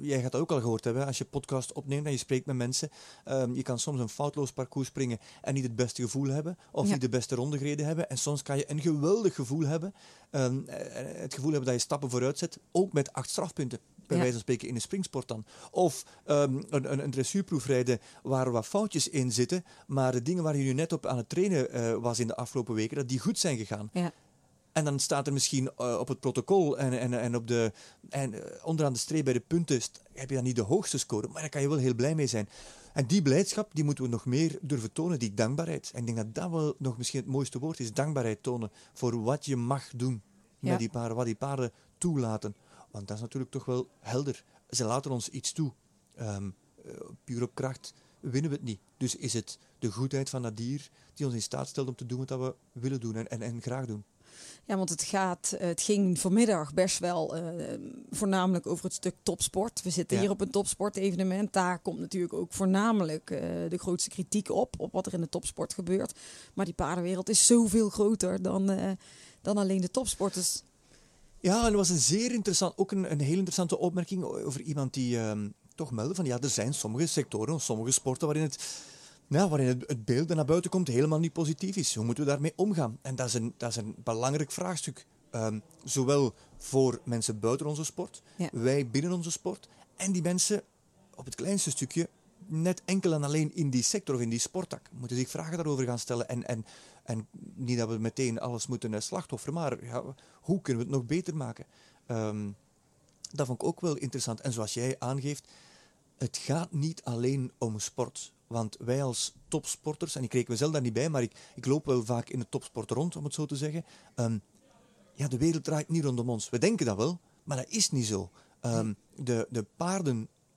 jij gaat dat ook al gehoord hebben. Als je podcast opneemt en je spreekt met mensen. Um, je kan soms een foutloos parcours springen en niet het beste gevoel hebben. Of ja. niet de beste ronde gereden hebben. En soms kan je een geweldig gevoel hebben. Um, het gevoel hebben dat je stappen vooruit zet. Ook met acht strafpunten bij ja. wijze van spreken in een springsport dan. Of um, een, een, een dressuurproef rijden waar wat foutjes in zitten, maar de dingen waar je nu net op aan het trainen uh, was in de afgelopen weken, dat die goed zijn gegaan. Ja. En dan staat er misschien uh, op het protocol en, en, en, op de, en uh, onderaan de streep bij de punten heb je dan niet de hoogste score, maar daar kan je wel heel blij mee zijn. En die blijdschap die moeten we nog meer durven tonen, die dankbaarheid. En ik denk dat dat wel nog misschien het mooiste woord is, dankbaarheid tonen voor wat je mag doen met Ja. die paarden, wat die paarden toelaten. Want dat is natuurlijk toch wel helder. Ze laten ons iets toe. Ehm, eh, puur op kracht winnen we het niet. Dus is het de goedheid van dat dier die ons in staat stelt om te doen wat we willen doen en, en, en graag doen. Ja, want het, gaat, eh, het ging vanmiddag best wel eh, voornamelijk over het stuk topsport. We zitten Ja. hier op een topsportevenement. Daar komt natuurlijk ook voornamelijk de grootste kritiek op, op wat er in de topsport gebeurt. Maar die paardenwereld is zoveel groter dan, dan alleen de topsporters. Ja, en dat was een zeer interessant, ook een, een heel interessante opmerking over iemand die ehm, toch meldde van ja, er zijn sommige sectoren, sommige sporten waarin het, ja, waarin het, het beeld dat naar buiten komt helemaal niet positief is. Hoe moeten we daarmee omgaan? En dat is een, dat is een belangrijk vraagstuk. Ehm, zowel voor mensen buiten onze sport, Ja. wij binnen onze sport en die mensen op het kleinste stukje net enkel en alleen in die sector of in die sporttak moeten zich vragen daarover gaan stellen. En, en, en niet dat we meteen alles moeten uh, slachtofferen, maar ja, hoe kunnen we het nog beter maken? Ehm, dat vond ik ook wel interessant. En zoals jij aangeeft, het gaat niet alleen om sport. Want wij als topsporters, en ik reken mezelf daar niet bij, maar ik, ik loop wel vaak in de topsport rond, om het zo te zeggen. Ehm, ja, de wereld draait niet rondom ons. We denken dat wel, maar dat is niet zo. Ehm, de, de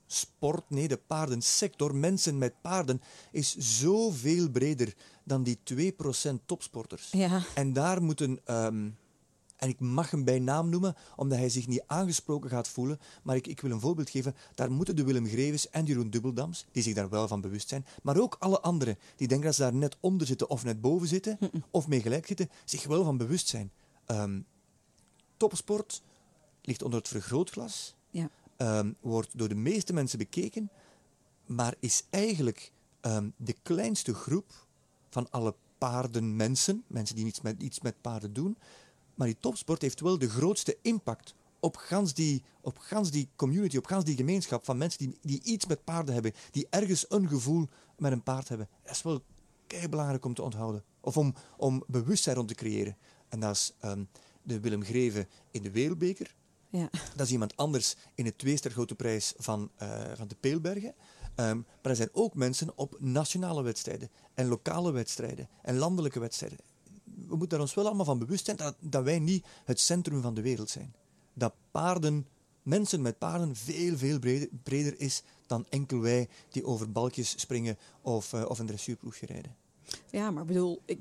paardensport, nee, de paardensector, mensen met paarden, is zoveel breder dan die 2% topsporters. Ja. En daar moeten, ehm, En ik mag hem bij naam noemen, omdat hij zich niet aangesproken gaat voelen. Maar ik, ik wil een voorbeeld geven. Daar moeten de Willem Grevens en Jeroen Dubbeldams, die zich daar wel van bewust zijn, maar ook alle anderen die denken dat ze daar net onder zitten of net boven zitten, of mee gelijk zitten, zich wel van bewust zijn. Ehm, topsport ligt onder het vergrootglas, Ja. Ehm, wordt door de meeste mensen bekeken, maar is eigenlijk ehm, de kleinste groep van alle paardenmensen, mensen die iets met, iets met paarden doen. Maar die topsport heeft wel de grootste impact op gans die, op gans die community, op gans die gemeenschap van mensen die, die iets met paarden hebben, die ergens een gevoel met een paard hebben. Dat is wel belangrijk om te onthouden. Of om, om bewustzijn rond te creëren. En dat is ehm, de Willem Greven in de Wereldbeker. Ja. Dat is iemand anders in de tweester grote prijs van, eh, van de Peelbergen. Ehm, maar er zijn ook mensen op nationale wedstrijden en lokale wedstrijden en landelijke wedstrijden. We moeten er ons wel allemaal van bewust zijn dat, dat wij niet het centrum van de wereld zijn. Dat paarden, mensen met paarden, veel, veel breder, breder is dan enkel wij die over balkjes springen of, eh, of een dressuurploegje rijden. Ja, maar ik bedoel, ik,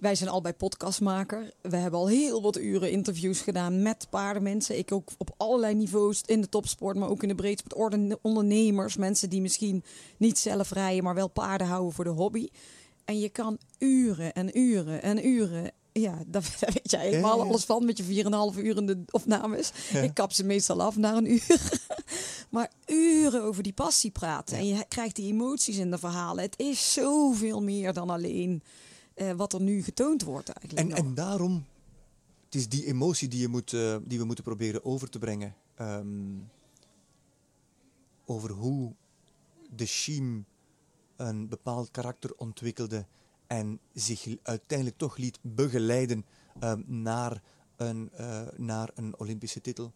wij zijn al bij podcastmaker. We hebben al heel wat uren interviews gedaan met paardenmensen. Ik ook op allerlei niveaus in de topsport, maar ook in de breedsport. Ondernemers, mensen die misschien niet zelf rijden, maar wel paarden houden voor de hobby. En je kan uren en uren en uren. Ja, daar daar weet jij helemaal Ja, alles van met je 4,5 uur in de opnames. Ik kap ze meestal af na een uur. maar uren over die passie praten. En je krijgt die emoties in de verhalen. Het is zoveel meer dan alleen eh, wat er nu getoond wordt eigenlijk. En, nog. en daarom, het is die emotie die, je moet, eh, die we moeten proberen over te brengen. ehm, over hoe de Shim een bepaald karakter ontwikkelde en zich uiteindelijk toch liet begeleiden ehm, naar, een, eh, naar een Olympische titel.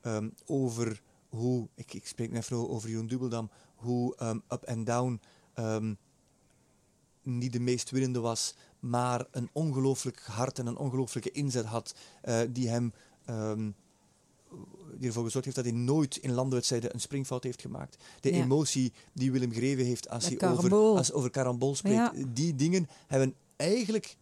Ehm, over hoe, ik, ik spreek net even over Jeroen Dubbeldam, hoe up en down niet de meest winnende was, maar een ongelooflijk hart en een ongelooflijke inzet had, eh, die hem ehm, die ervoor gezorgd heeft dat hij nooit in landenwedstrijden een springfout heeft gemaakt. De Ja. emotie die Willem Greven heeft als hij over, als over carambol spreekt, Ja. die dingen hebben eigenlijk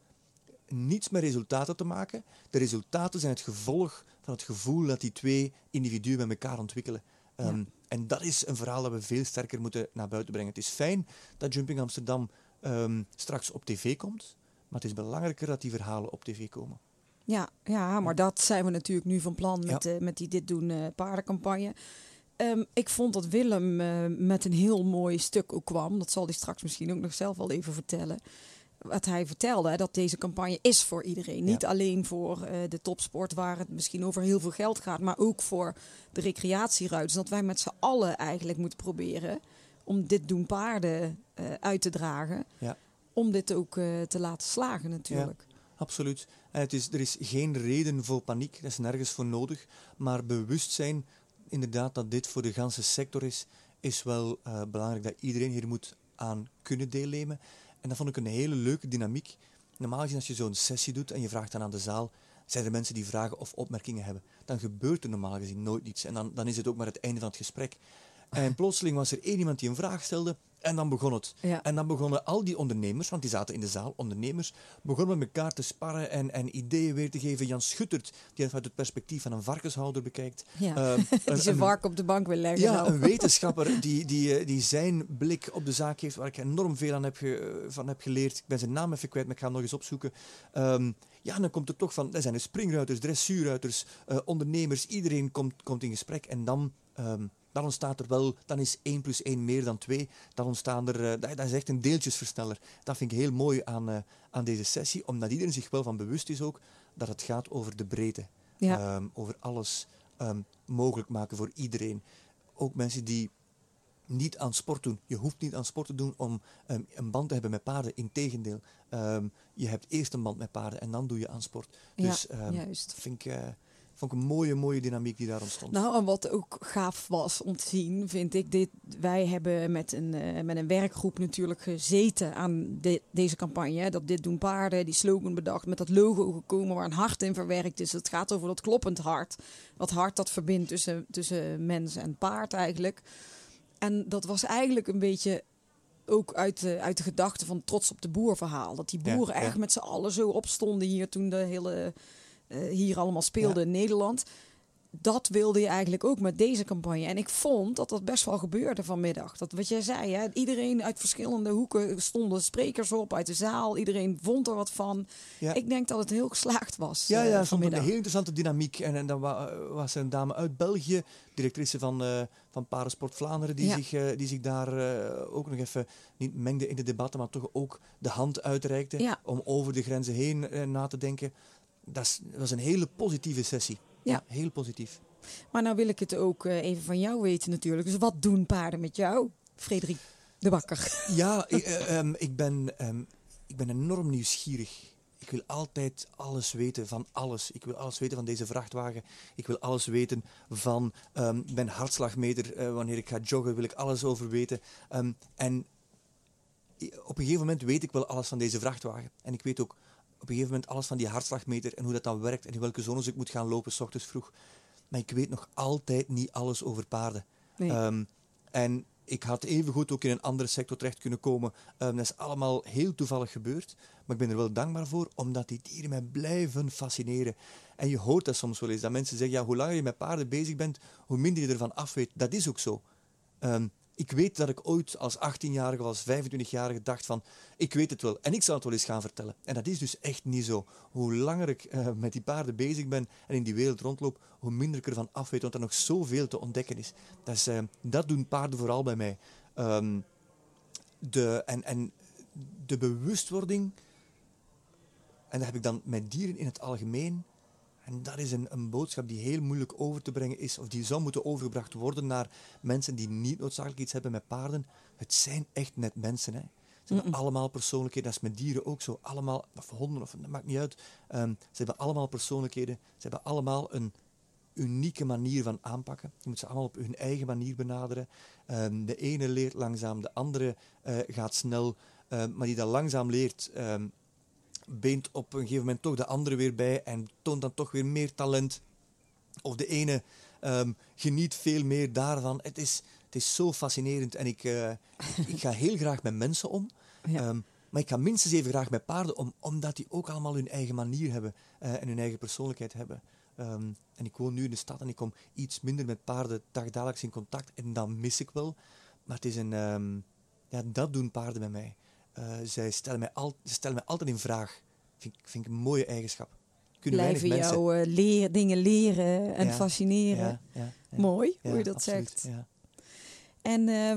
niets met resultaten te maken. De resultaten zijn het gevolg van het gevoel dat die twee individuen met elkaar ontwikkelen. Ehm, Ja. En dat is een verhaal dat we veel sterker moeten naar buiten brengen. Het is fijn dat Jumping Amsterdam ehm, straks op tv komt, maar het is belangrijker dat die verhalen op tv komen. Ja, ja, maar dat zijn we natuurlijk nu van plan met, Ja. eh, met die Dit Doen eh, paardencampagne. Ehm, ik vond dat Willem eh, met een heel mooi stuk ook kwam. Dat zal hij straks misschien ook nog zelf wel even vertellen. Wat hij vertelde, hè, dat deze campagne is voor iedereen. Niet alleen voor de topsport, waar het misschien over heel veel geld gaat, maar ook voor de recreatieruiters. Dat wij met z'n allen eigenlijk moeten proberen om dit doen paarden eh, uit te dragen. Ja. Om dit ook eh, te laten slagen natuurlijk. Absoluut. En het is, er is geen reden voor paniek, dat is nergens voor nodig. Maar bewustzijn, inderdaad, dat dit voor de ganse sector is, is wel eh, belangrijk dat iedereen hier moet aan kunnen deelnemen. En dat vond ik een hele leuke dynamiek. Normaal gezien, als je zo'n sessie doet en je vraagt dan aan de zaal, zijn er mensen die vragen of opmerkingen hebben. Dan gebeurt er normaal gezien nooit iets. En dan, dan is het ook maar het einde van het gesprek. En plotseling was er één iemand die een vraag stelde en dan begon het. Ja. En dan begonnen al die ondernemers, want die zaten in de zaal, ondernemers, begonnen met elkaar te sparren en, en ideeën weer te geven. Jan Schuttert, die het uit het perspectief van een varkenshouder bekijkt. Ja. Ehm, Die zijn vark op de bank wil leggen. ja, nou. een wetenschapper die, die, eh, die zijn blik op de zaak heeft, waar ik enorm veel aan heb ge- eh, van heb geleerd. Ik ben zijn naam even kwijt, maar ik ga hem nog eens opzoeken. Ehm, ja, dan komt er toch van, er zijn er springruiters, dressuurruiters, eh, ondernemers, iedereen komt, komt in gesprek. En dan, ehm, dan ontstaat er wel, dan is 1 plus 1 meer dan 2. Dan ontstaan er, eh, dat, is echt een deeltjesversteller. Dat vind ik heel mooi aan, eh, aan deze sessie, omdat iedereen zich wel van bewust is ook dat het gaat over de breedte. Ja. Ehm, over alles ehm, mogelijk maken voor iedereen. Ook mensen die niet aan sport doen. Je hoeft niet aan sport te doen om ehm, een band te hebben met paarden. Integendeel, je hebt eerst een band met paarden en dan doe je aan sport. Ja, Dus ehm, juist. dat vind ik, eh, vond ik een mooie, mooie dynamiek die daar ontstond. Nou, en wat ook gaaf was om te zien, vind ik dit. Wij hebben met een, eh, met een werkgroep natuurlijk gezeten aan de- deze campagne. Dat dit doen paarden, die slogan bedacht, met dat logo gekomen waar een hart in verwerkt is. Het gaat over dat kloppend hart. Dat hart dat verbindt tussen, tussen mens en paard eigenlijk. En dat was eigenlijk een beetje ook uit de, uit de gedachte van trots op de boer verhaal. Dat die boeren ja. echt met z'n allen zo opstonden hier toen de hele hier allemaal speelde in Nederland. Dat wilde je eigenlijk ook met deze campagne. En ik vond dat dat best wel gebeurde vanmiddag. Dat wat jij zei, hè? iedereen uit verschillende hoeken stonden sprekers op uit de zaal. Iedereen vond er wat van. Ja. Ik denk dat het heel geslaagd was Ja, eh, ja, vond het een vanmiddag. heel interessante dynamiek. En, en dan wa- was er een dame uit België, directrice van, eh van Parensport Vlaanderen, die, Ja. zich, eh, die zich daar eh, ook nog even niet mengde in de debatten, maar toch ook de hand uitreikte Ja. om over de grenzen heen eh, na te denken. Dat was een hele positieve sessie. Ja. heel positief. Maar nou wil ik het ook eh, even van jou weten natuurlijk. Dus wat doen paarden met jou, Frederik de Bakker? Ja, ik, eh, ehm, ik, ben, ehm, ik ben enorm nieuwsgierig. Ik wil altijd alles weten van alles. Ik wil alles weten van deze vrachtwagen. Ik wil alles weten van ehm, mijn hartslagmeter. eh, wanneer ik ga joggen, wil ik alles over weten. En op een gegeven moment weet ik wel alles van deze vrachtwagen. En ik weet ook op een gegeven moment alles van die hartslagmeter en hoe dat dan werkt en in welke zones ik moet gaan lopen, s ochtends vroeg. Maar ik weet nog altijd niet alles over paarden. Nee. Ehm, en ik had evengoed ook in een andere sector terecht kunnen komen. Ehm, dat is allemaal heel toevallig gebeurd. Maar ik ben er wel dankbaar voor, omdat die dieren mij blijven fascineren. En je hoort dat soms wel eens, dat mensen zeggen, ja, hoe langer je met paarden bezig bent, hoe minder je ervan af weet. Dat is ook zo. Ehm, ik weet dat ik ooit als 18-jarige of als 25-jarige dacht van, ik weet het wel en ik zal het wel eens gaan vertellen. En dat is dus echt niet zo. Hoe langer ik eh, met die paarden bezig ben en in die wereld rondloop, hoe minder ik ervan af weet, want er nog zoveel te ontdekken is. Dat, is, eh, dat doen paarden vooral bij mij. Ehm, de, en, en de bewustwording, en dat heb ik dan met dieren in het algemeen, en dat is een, een boodschap die heel moeilijk over te brengen is, of die zou moeten overgebracht worden naar mensen die niet noodzakelijk iets hebben met paarden. Het zijn echt net mensen. Hè. Ze hebben allemaal persoonlijkheden. Dat is met dieren ook zo. Allemaal, of honden, of, dat maakt niet uit. Ehm, ze hebben allemaal persoonlijkheden. Ze hebben allemaal een unieke manier van aanpakken. Je moet ze allemaal op hun eigen manier benaderen. Ehm, de ene leert langzaam, de andere eh, gaat snel. Ehm, maar die dat langzaam leert, beent op een gegeven moment toch de andere weer bij en toont dan toch weer meer talent. Of de ene ehm, geniet veel meer daarvan. Het is, het is zo fascinerend en ik, eh, ik ga heel graag met mensen om. Ja. Ehm, maar ik ga minstens even graag met paarden om, omdat die ook allemaal hun eigen manier hebben eh, en hun eigen persoonlijkheid hebben. Ehm, en ik woon nu in de stad en ik kom iets minder met paarden dagdagelijks in contact en dan mis ik wel. Maar het is een, ja, dat doen paarden bij mij. Eh, zij stellen mij, al, ze stellen mij altijd in vraag. Vind, ik- vind ik een mooie eigenschap. Kunnen Blijven mensen. jou eh, leer, dingen leren en Ja, fascineren. Ja, ja, ja. Mooi, hoe je dat absoluut, zegt. Ja. En eh,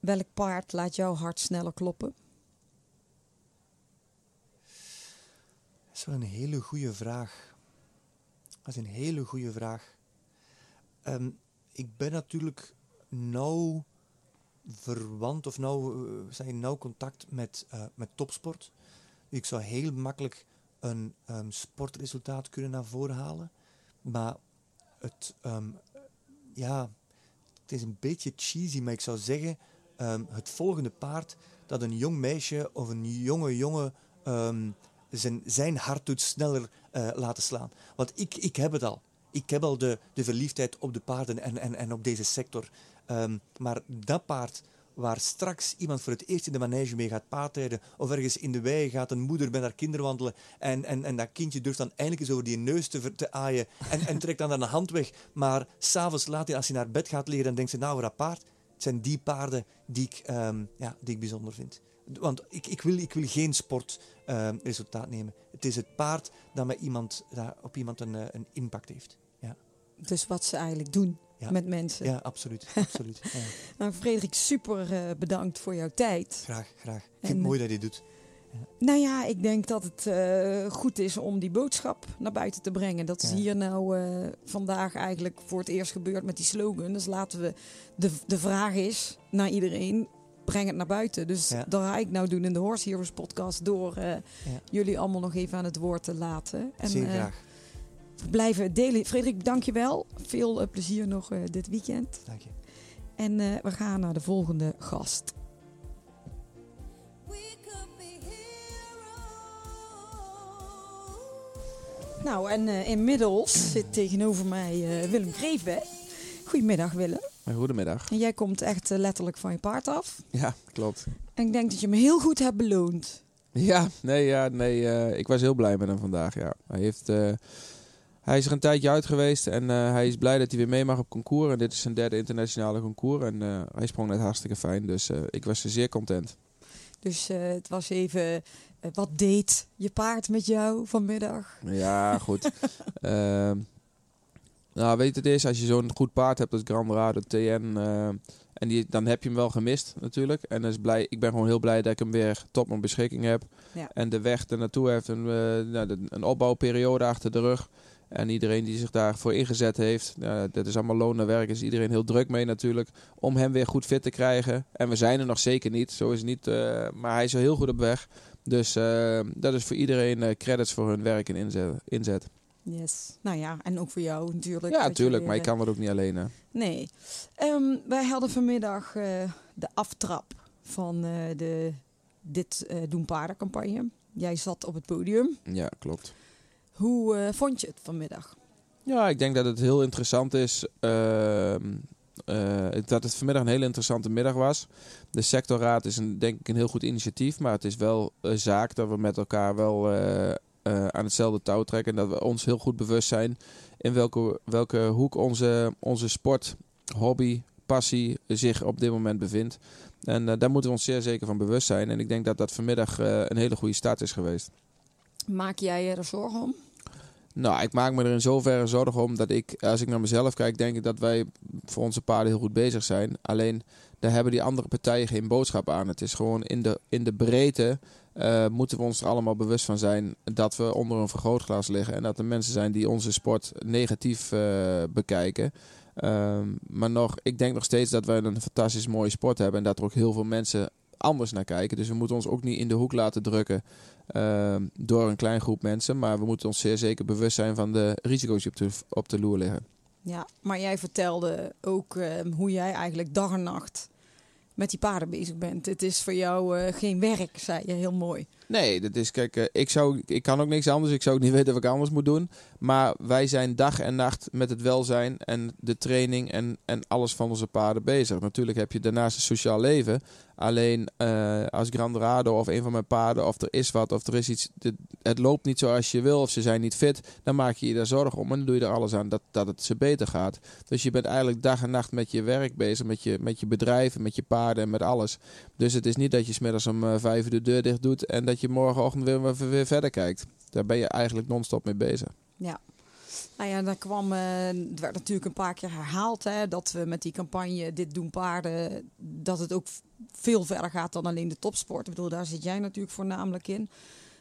welk paard laat jouw hart sneller kloppen? Dat is wel een hele goede vraag. Dat is een hele goede vraag. Ehm, ik ben natuurlijk nauw verwant of nauw, eh, zijn nauw contact met, eh, met topsport. Ik zou heel makkelijk een ehm, sportresultaat kunnen naar voren halen. Maar het, ehm, ja, het is een beetje cheesy, maar ik zou zeggen, ehm, het volgende paard dat een jong meisje of een jonge jongen zijn, zijn hart doet sneller eh, laten slaan. Want ik, ik heb het al. Ik heb al de, de verliefdheid op de paarden en, en, en op deze sector. Ehm, maar dat paard waar straks iemand voor het eerst in de manege mee gaat paardrijden of ergens in de wei gaat een moeder met haar kinderen wandelen en, en, en dat kindje durft dan eindelijk eens over die neus te, te aaien en, en trekt dan een hand weg. Maar s'avonds laat als hij naar bed gaat liggen, dan denkt ze, nou, dat paard, het zijn die paarden die ik, ehm, ja, die ik bijzonder vind. Want ik, ik, wil, ik wil geen sportresultaat nemen. Het is het paard dat, met iemand, dat op iemand een, eh, een impact heeft. Ja, Dus wat ze eigenlijk doen Ja. met mensen. ja absoluut. absoluut. Ja. Nou, Frederik, super eh, bedankt voor jouw tijd. Graag, graag. Ik vind En, het mooi dat je dit doet. Nou ja, ik denk dat het eh, goed is om die boodschap naar buiten te brengen. Dat is hier nou eh, vandaag eigenlijk voor het eerst gebeurd met die slogan. Dus laten we, de, de vraag is naar iedereen, breng het naar buiten. Dus Ja. dat ga ik nou doen in de Horse Heroes podcast door eh, Ja. jullie allemaal nog even aan het woord te laten. En, Zeer eh, graag. Blijven delen. Frederik, dank je wel. Veel eh, plezier nog eh, dit weekend. Dank je. En eh, we gaan naar de volgende gast. Nou, en eh, inmiddels zit tegenover mij eh, Willem Greven. Goedemiddag Willem. Goedemiddag. En jij komt echt letterlijk van je paard af. Ja, klopt. En ik denk dat je me heel goed hebt beloond. Ja, nee, ja, nee eh, ik was heel blij met hem vandaag. Ja. Hij heeft eh, Hij is er een tijdje uit geweest en eh, hij is blij dat hij weer mee mag op concours. En dit is zijn derde internationale concours. En eh, hij sprong net hartstikke fijn, dus eh, ik was zeer content. Dus het was even, wat deed je paard met jou vanmiddag? Ja, goed. Ehm, nou, weet je, het is, als je zo'n goed paard hebt als Grand Rado TN, en die, dan heb je hem wel gemist natuurlijk. En dus blij, ik ben gewoon heel blij dat ik hem weer tot mijn beschikking heb. Ja. En de weg er naartoe heeft een, nou, een opbouwperiode achter de rug. En iedereen die zich daarvoor ingezet heeft, nou, dat is allemaal loon naar werk, is iedereen heel druk mee natuurlijk. Om hem weer goed fit te krijgen. En we zijn er nog zeker niet, zo is het niet. eh, maar hij is wel heel goed op weg. Dus eh, dat is voor iedereen eh, credits voor hun werk en inzet. inzet. Yes. Nou ja, en ook voor jou natuurlijk. Ja, natuurlijk, maar ik eh, kan dat ook niet alleen. Hè. Nee. Ehm, wij hadden vanmiddag eh, de aftrap van eh, de Dit eh, Doen Paardencampagne. Jij zat op het podium. Ja, klopt. Hoe eh, vond je het vanmiddag? Ja, ik denk dat het heel interessant is. ehm, eh, dat het vanmiddag een hele interessante middag was. De sectorraad is een, denk ik een heel goed initiatief. Maar het is wel een zaak dat we met elkaar wel eh, aan hetzelfde touw trekken. En dat we ons heel goed bewust zijn in welke, welke hoek onze, onze sport, hobby, passie zich op dit moment bevindt. En daar moeten we ons zeer zeker van bewust zijn. En ik denk dat dat vanmiddag een hele goede start is geweest. Maak jij je er zorgen om? Nou, ik maak me er in zoverre zorgen om dat ik, als ik naar mezelf kijk, denk ik dat wij voor onze paarden heel goed bezig zijn. Alleen, daar hebben die andere partijen geen boodschap aan. Het is gewoon in de, in de breedte eh, moeten we ons er allemaal bewust van zijn dat we onder een vergrootglas liggen. En dat er mensen zijn die onze sport negatief eh, bekijken. Ehm, maar nog, ik denk nog steeds dat wij een fantastisch mooie sport hebben. En dat er ook heel veel mensen anders naar kijken. Dus we moeten ons ook niet in de hoek laten drukken ehm, door een klein groep mensen. Maar we moeten ons zeer zeker bewust zijn van de risico's die op de, loer liggen. Ja, maar jij vertelde ook ehm, hoe jij eigenlijk dag en nacht met die paarden bezig bent. Het is voor jou eh, geen werk, zei je heel mooi. Nee, dat is, kijk, eh, ik, zou, ik kan ook niks anders. Ik zou ook niet weten wat ik anders moet doen. Maar wij zijn dag en nacht met het welzijn en de training en, en alles van onze paarden bezig. Natuurlijk heb je daarnaast een sociaal leven. Alleen eh, als Grandorado of een van mijn paarden, of er is wat, of er is iets, het loopt niet zoals je wil, of ze zijn niet fit, dan maak je je daar zorgen om. En dan doe je er alles aan dat, dat het ze beter gaat. Dus je bent eigenlijk dag en nacht met je werk bezig, met je, met je bedrijven, met je paarden en met alles. Dus het is niet dat je smiddags om eh, vijf uur de deur dicht doet en dat je morgenochtend weer, weer, weer verder kijkt. Daar ben je eigenlijk non-stop mee bezig. Ja. Nou ja, daar kwam, eh, het werd natuurlijk een paar keer herhaald hè, dat we met die campagne Dit Doen Paarden, dat het ook veel verder gaat dan alleen de topsport. Ik bedoel, daar zit jij natuurlijk voornamelijk in.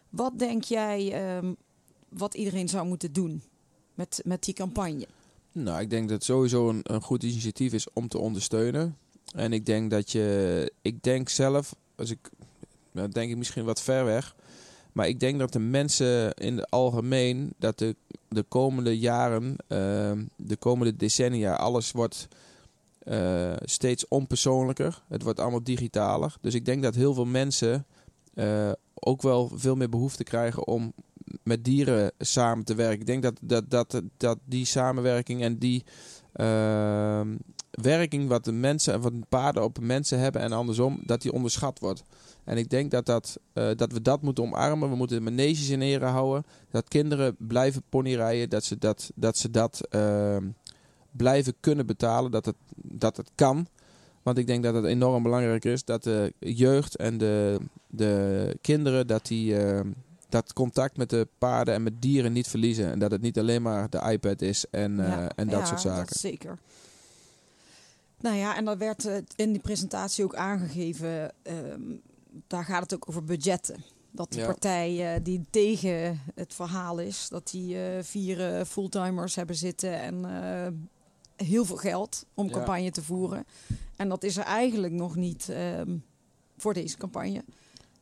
Wat denk jij ehm, wat iedereen zou moeten doen met, met die campagne? Nou, ik denk dat het sowieso een, een goed initiatief is om te ondersteunen. En ik denk dat je, ik denk zelf, als ik, denk ik misschien wat ver weg, maar ik denk dat de mensen in het algemeen, dat de, de komende jaren, ehm, de komende decennia, alles wordt eh, steeds onpersoonlijker. Het wordt allemaal digitaler. Dus ik denk dat heel veel mensen eh, ook wel veel meer behoefte krijgen om met dieren samen te werken. Ik denk dat, dat, dat, dat die samenwerking en die ehm, werking wat de mensen en wat de paarden op mensen hebben en andersom, dat die onderschat wordt. En ik denk dat, dat, eh, dat we dat moeten omarmen. We moeten de maneges in ere houden. Dat kinderen blijven ponyrijden. Dat ze dat, dat, ze dat ehm, blijven kunnen betalen. Dat het, dat het kan. Want ik denk dat het enorm belangrijk is dat de jeugd en de, de kinderen dat die ehm, dat contact met de paarden en met dieren niet verliezen. En dat het niet alleen maar de iPad is en, eh, Ja, en dat ja, soort zaken. zeker. Nou ja, en dat werd eh, in die presentatie ook aangegeven. ehm, daar gaat het ook over budgetten. Dat de Ja. partij eh, die tegen het verhaal is, dat die eh, vier fulltimers hebben zitten en heel veel geld om Ja. campagne te voeren. En dat is er eigenlijk nog niet ehm, voor deze campagne,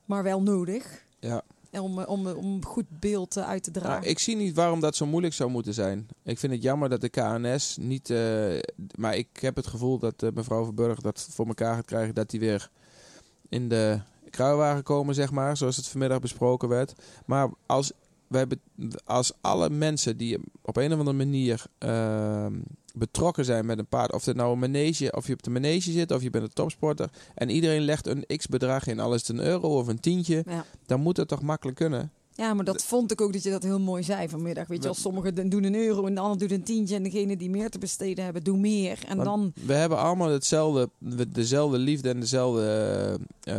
maar wel nodig. Ja. Om, eh, om, om een goed beeld eh, uit te dragen. Nou, ik zie niet waarom dat zo moeilijk zou moeten zijn. Ik vind het jammer dat de KNS niet. eh, maar ik heb het gevoel dat eh, mevrouw Verburg dat voor elkaar gaat krijgen. Dat die weer in de kruiwagen komen, zeg maar. Zoals het vanmiddag besproken werd. Maar als, wij be- als alle mensen die op een of andere manier ehm, betrokken zijn met een paard. Of het nou een manege, of je op de manege zit, of je bent een topsporter. En iedereen legt een x bedrag in. Al is het een euro of een tientje ja. dan moet het toch makkelijk kunnen. Ja, maar dat vond ik ook dat je dat heel mooi zei vanmiddag. Weet je, als sommigen doen een euro en de ander doet een tientje... en degene die meer te besteden hebben, doe meer. En Want dan... We hebben allemaal hetzelfde, dezelfde liefde en dezelfde eh,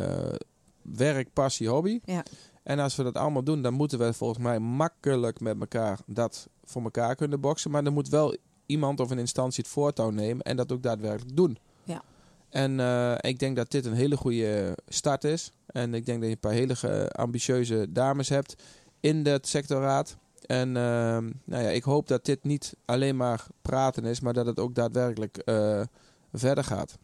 werk, passie, hobby. Ja. En als we dat allemaal doen, dan moeten we volgens mij makkelijk met elkaar dat voor elkaar kunnen boksen. Maar dan moet wel iemand of een instantie het voortouw nemen en dat ook daadwerkelijk doen. Ja. En eh, ik denk dat dit een hele goede start is. En ik denk dat je een paar hele ambitieuze dames hebt in dat sectorraad. En ehm, nou ja, ik hoop dat dit niet alleen maar praten is, maar dat het ook daadwerkelijk eh, verder gaat.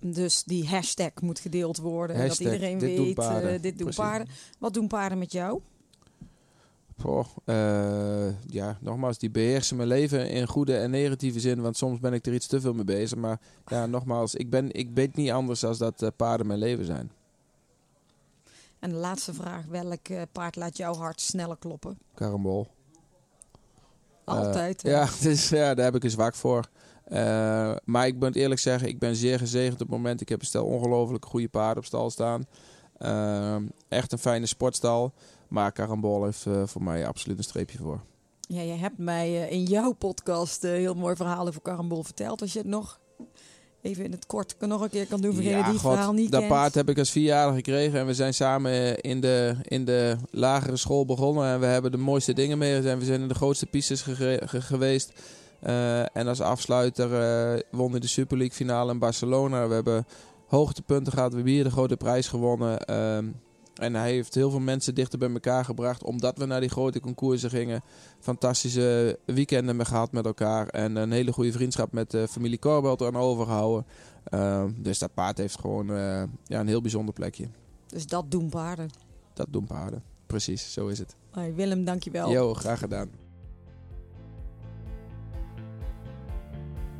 Dus die hashtag moet gedeeld worden. dat Hashtag, iedereen dit weet, paarden. eh, dit doen Precies. paarden. Wat doen paarden met jou? Eh, ja, nogmaals, die beheersen mijn leven in goede en negatieve zin. Want soms ben ik er iets te veel mee bezig. Maar ja, nogmaals, ik, ben, ik weet niet anders dan dat eh, paarden mijn leven zijn. En de laatste vraag. Welk eh, paard laat jouw hart sneller kloppen? Karambol. Altijd. ja, dus, ja, daar heb ik een zwak voor. Maar ik moet eerlijk zeggen, ik ben zeer gezegend op het moment. Ik heb een stel ongelooflijk goede paarden op stal staan. Ehm, echt een fijne sportstal. Maar Karambol heeft eh, voor mij absoluut een streepje voor. Ja, je hebt mij eh, in jouw podcast eh, heel mooi verhaal over Karambol verteld. Als je het nog even in het kort nog een keer kan doen voor die het verhaal niet dat kent. paard heb ik als vierjarige gekregen. En we zijn samen in de, in de lagere school begonnen. En we hebben de mooiste dingen mee. We zijn in de grootste pistes ge- geweest. En als afsluiter eh won hij de Super League finale in Barcelona. We hebben hoogtepunten gehad. We hebben hier de grote prijs gewonnen. Ehm, en hij heeft heel veel mensen dichter bij elkaar gebracht. Omdat we naar die grote concoursen gingen. Fantastische weekenden mee gehad met elkaar. En een hele goede vriendschap met de familie Corbelt aan overgehouden. Ehm, dus dat paard heeft gewoon eh, ja, een heel bijzonder plekje. Dus dat doen paarden. Dat doen paarden. Precies, zo is het. Hey, Willem, dankjewel. Jo, graag gedaan.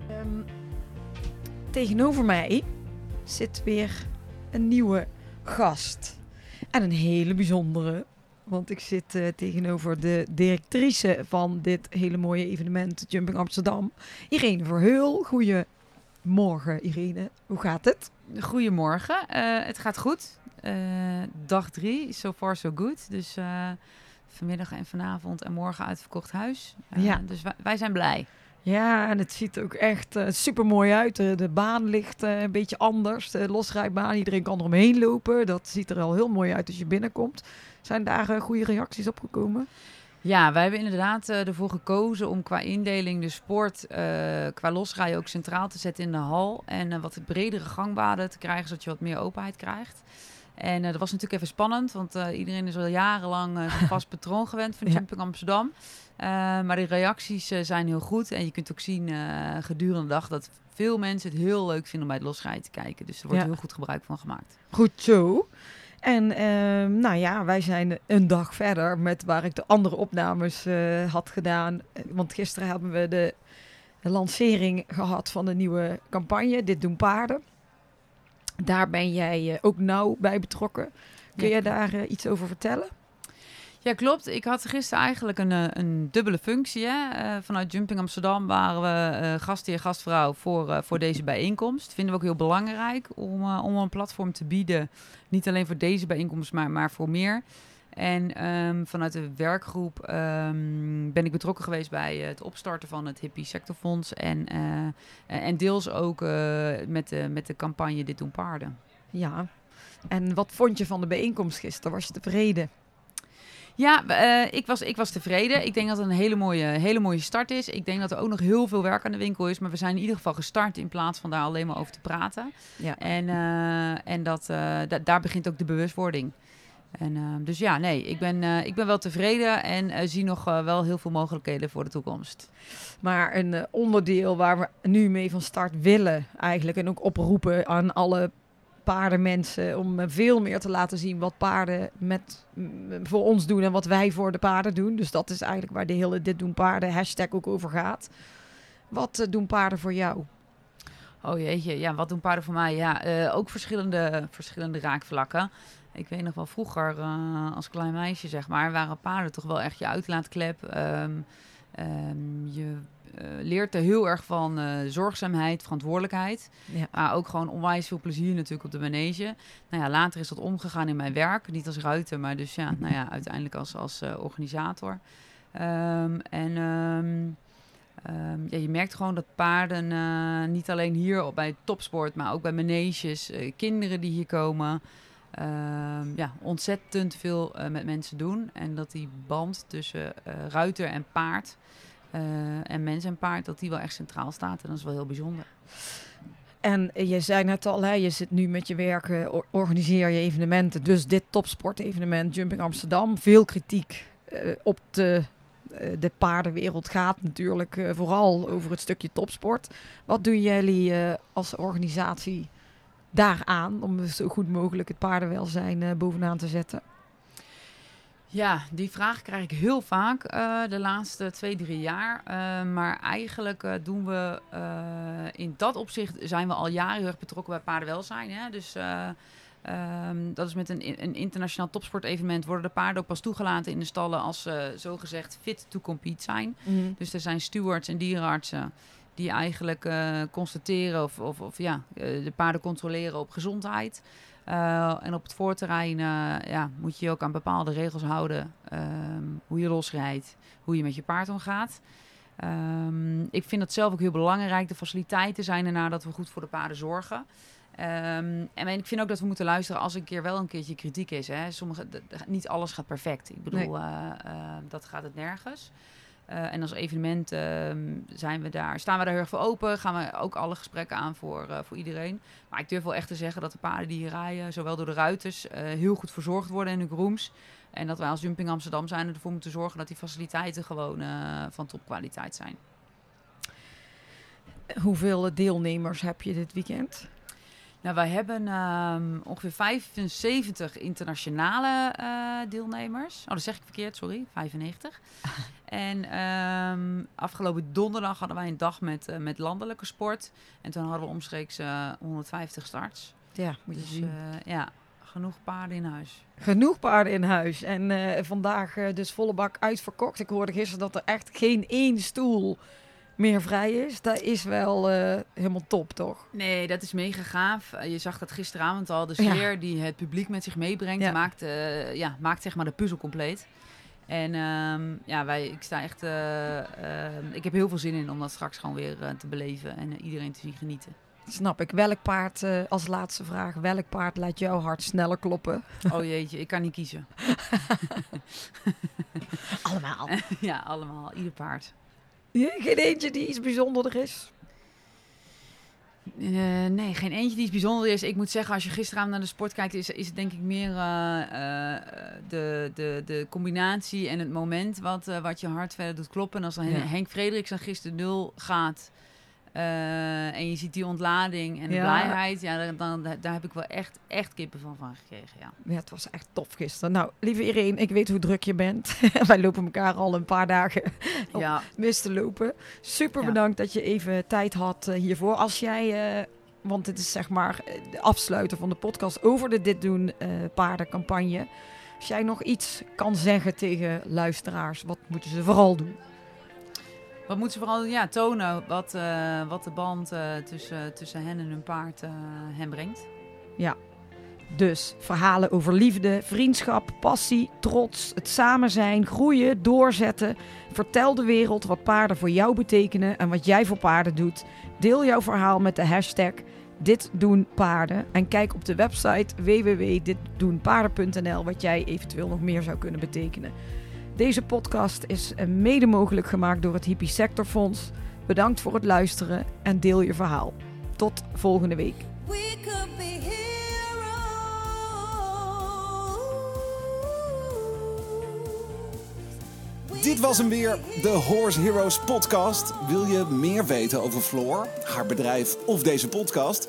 Ehm, tegenover mij zit weer een nieuwe gast. En een hele bijzondere. Want ik zit eh, tegenover de directrice van dit hele mooie evenement Jumping Amsterdam. Irene Verheul. Goedemorgen Irene. Hoe gaat het? Goedemorgen, Eh, het gaat goed. Eh, dag drie, so far so good. Dus vanmiddag en vanavond en morgen uitverkocht huis. Ja. Dus wij, wij zijn blij. Ja, en het ziet ook echt super mooi uit. De, de baan ligt eh, een beetje anders. De losrijbaan, iedereen kan eromheen lopen. Dat ziet er al heel mooi uit als je binnenkomt. Zijn daar eh, goede reacties op gekomen? Ja, wij hebben inderdaad eh, ervoor gekozen om qua indeling de sport eh, qua losrijden ook centraal te zetten in de hal. En eh, wat bredere gangbaden te krijgen, zodat je wat meer openheid krijgt. En eh, dat was natuurlijk even spannend, want eh, iedereen is al jarenlang eh, zo'n vast patroon gewend van Ja. Jumping Amsterdam. Eh, maar de reacties eh, zijn heel goed. En je kunt ook zien eh, gedurende de dag dat veel mensen het heel leuk vinden om bij het losrijden te kijken. Dus er wordt Ja. heel goed gebruik van gemaakt. Goed zo. En ehm, nou ja, wij zijn een dag verder met waar ik de andere opnames had gedaan. Want gisteren hebben we de, lancering gehad van de nieuwe campagne Dit doen paarden. Daar ben jij ook nauw bij betrokken. Kun Ja. je daar iets over vertellen? Ja, klopt. Ik had gisteren eigenlijk een, eh, een dubbele functie. Hè. Eh, vanuit Jumping Amsterdam waren we eh gastheer, gastvrouw voor, voor deze bijeenkomst. Vinden we ook heel belangrijk om, om een platform te bieden. Niet alleen voor deze bijeenkomst, maar, maar voor meer. En ehm, vanuit de werkgroep ehm, ben ik betrokken geweest bij het opstarten van het Hippie Sectorfonds. En, en deels ook met, de, met de campagne Dit doen paarden. Ja. En wat vond je van de bijeenkomst gisteren? Was je tevreden? Ja, eh, ik, was, ik was tevreden. Ik denk dat het een hele mooie, hele mooie start is. Ik denk dat er ook nog heel veel werk aan de winkel is. Maar we zijn in ieder geval gestart in plaats van daar alleen maar over te praten. Ja. En, eh, en dat, eh, da- daar begint ook de bewustwording. En, dus ja, nee, ik ben, ik ben wel tevreden en zie nog wel heel veel mogelijkheden voor de toekomst. Maar een onderdeel waar we nu mee van start willen eigenlijk. En ook oproepen aan alle paardenmensen om eh, veel meer te laten zien wat paarden met, m, voor ons doen en wat wij voor de paarden doen. Dus dat is eigenlijk waar de hele Dit Doen Paarden hashtag ook over gaat. Wat eh, doen paarden voor jou? Oh jeetje, ja, wat doen paarden voor mij? Ja, eh, ook verschillende, verschillende raakvlakken. Ik weet nog wel vroeger, als klein meisje zeg maar, waren paarden toch wel echt je uitlaatklep. Ehm, je leert er heel erg van eh, zorgzaamheid, verantwoordelijkheid. Ja. Maar ook gewoon onwijs veel plezier natuurlijk op de manege. Nou ja, later is dat omgegaan in mijn werk. Niet als ruiter, maar dus ja, nou ja, uiteindelijk als, als eh, organisator. Ehm, en ehm, ehm, ja, je merkt gewoon dat paarden eh, niet alleen hier op- bij topsport, maar ook bij maneges, eh, kinderen die hier komen, ja, ontzettend veel eh, met mensen doen. En dat die band tussen eh, ruiter en paard eh, en mens en paard, dat die wel echt centraal staat. En dat is wel heel bijzonder. En je zei net al, je zit nu met je werk, eh, or- organiseer je evenementen. Dus dit topsportevenement, Jumping Amsterdam, veel kritiek eh, op de, eh, de paardenwereld gaat natuurlijk eh, vooral over het stukje topsport. Wat doen jullie eh, als organisatie daaraan om zo goed mogelijk het paardenwelzijn eh, bovenaan te zetten? Ja, die vraag krijg ik heel vaak eh, de laatste twee, drie jaar. Eh, maar eigenlijk eh, doen we in dat opzicht zijn we al jaren heel erg betrokken bij paardenwelzijn. Hè? Dus eh, ehm, dat is met een, een internationaal topsportevenement worden de paarden ook pas toegelaten in de stallen als ze zogezegd fit to compete zijn. Dus er zijn stewards en dierenartsen die eigenlijk constateren of, of, of ja, de paarden controleren op gezondheid. Eh, en op het voorterrein eh, ja, moet je je ook aan bepaalde regels houden. ehm, hoe je losrijdt, hoe je met je paard omgaat. Ehm, ik vind dat zelf ook heel belangrijk. De faciliteiten zijn ernaar dat we goed voor de paarden zorgen. Ehm, en ik vind ook dat we moeten luisteren als een keer wel een keertje kritiek is. Hè. Sommige, niet alles gaat perfect. Ik bedoel, eh, dat gaat het nergens. Eh, en als evenement ehm, zijn we daar, staan we daar heel erg voor open. Gaan we ook alle gesprekken aan voor, eh, voor iedereen. Maar ik durf wel echt te zeggen dat de paarden die hier rijden, zowel door de ruiters, eh, heel goed verzorgd worden in hun grooms. En dat wij als Jumping Amsterdam zijn ervoor moeten zorgen dat die faciliteiten gewoon van topkwaliteit zijn. Hoeveel deelnemers heb je dit weekend? Nou, wij hebben ehm, ongeveer 75 internationale deelnemers. Oh, dat zeg ik verkeerd, sorry. 95. En ehm, afgelopen donderdag hadden wij een dag met, eh, met landelijke sport. En toen hadden we omstreeks eh, 150 starts. Ja, moet je Dus zien. eh, ja, genoeg paarden in huis. Genoeg paarden in huis. En eh, vandaag eh, dus volle bak uitverkocht. Ik hoorde gisteren dat er echt geen één stoel meer vrij is. Dat is wel eh, helemaal top, toch? Nee, dat is mega gaaf. Eh, je zag dat gisteravond al. De Ja. sfeer die het publiek met zich meebrengt, Ja. maakt, eh, ja, maakt zeg maar de puzzel compleet. En ehm, ja, wij, ik sta echt. eh, ehm, ik heb heel veel zin in om dat straks gewoon weer eh, te beleven en eh, iedereen te zien genieten. Snap ik. Welk paard, als laatste vraag, welk paard laat jouw hart sneller kloppen? Oh jeetje, ik kan niet kiezen. Allemaal. ja, allemaal, ieder paard. Ja, geen eentje die iets bijzonderder is. Eh, nee, geen eentje die iets bijzonder is. Ik moet zeggen, als je gisteravond naar de sport kijkt, is, is het denk ik meer eh, eh, de, de, de combinatie en het moment wat, wat je hart verder doet kloppen. En als dan Ja. Henk Frederiksen aan gisteren nul gaat eh, en je ziet die ontlading en de Ja. blijheid, ja, dan, dan, daar heb ik wel echt, echt kippen van, van gekregen. Ja. Ja, het was echt tof gisteren. Nou, lieve Irene, ik weet hoe druk je bent. Wij lopen elkaar al een paar dagen ja. mis te lopen. Super Ja. bedankt dat je even tijd had eh, hiervoor. Als jij, eh, want dit is zeg maar de afsluiter van de podcast over de Dit Doen eh, paardencampagne. Als jij nog iets kan zeggen tegen luisteraars, wat moeten ze vooral doen? Wat moeten ze vooral ja, tonen wat, eh, wat de band eh, tussen, tussen hen en hun paard eh, hen brengt. Dus verhalen over liefde, vriendschap, passie, trots, het samen zijn, groeien, doorzetten. Vertel de wereld wat paarden voor jou betekenen en wat jij voor paarden doet. Deel jouw verhaal met de hashtag Dit Doen Paarden. En kijk op de website www.ditdoenpaarden.nl wat jij eventueel nog meer zou kunnen betekenen. Deze podcast is eh, mede mogelijk gemaakt door het Hippie Sectorfonds. Bedankt voor het luisteren en deel je verhaal. Tot volgende week. We could be heroes. Dit was hem weer, de Horse Heroes podcast. Wil je meer weten over Floor, haar bedrijf of deze podcast?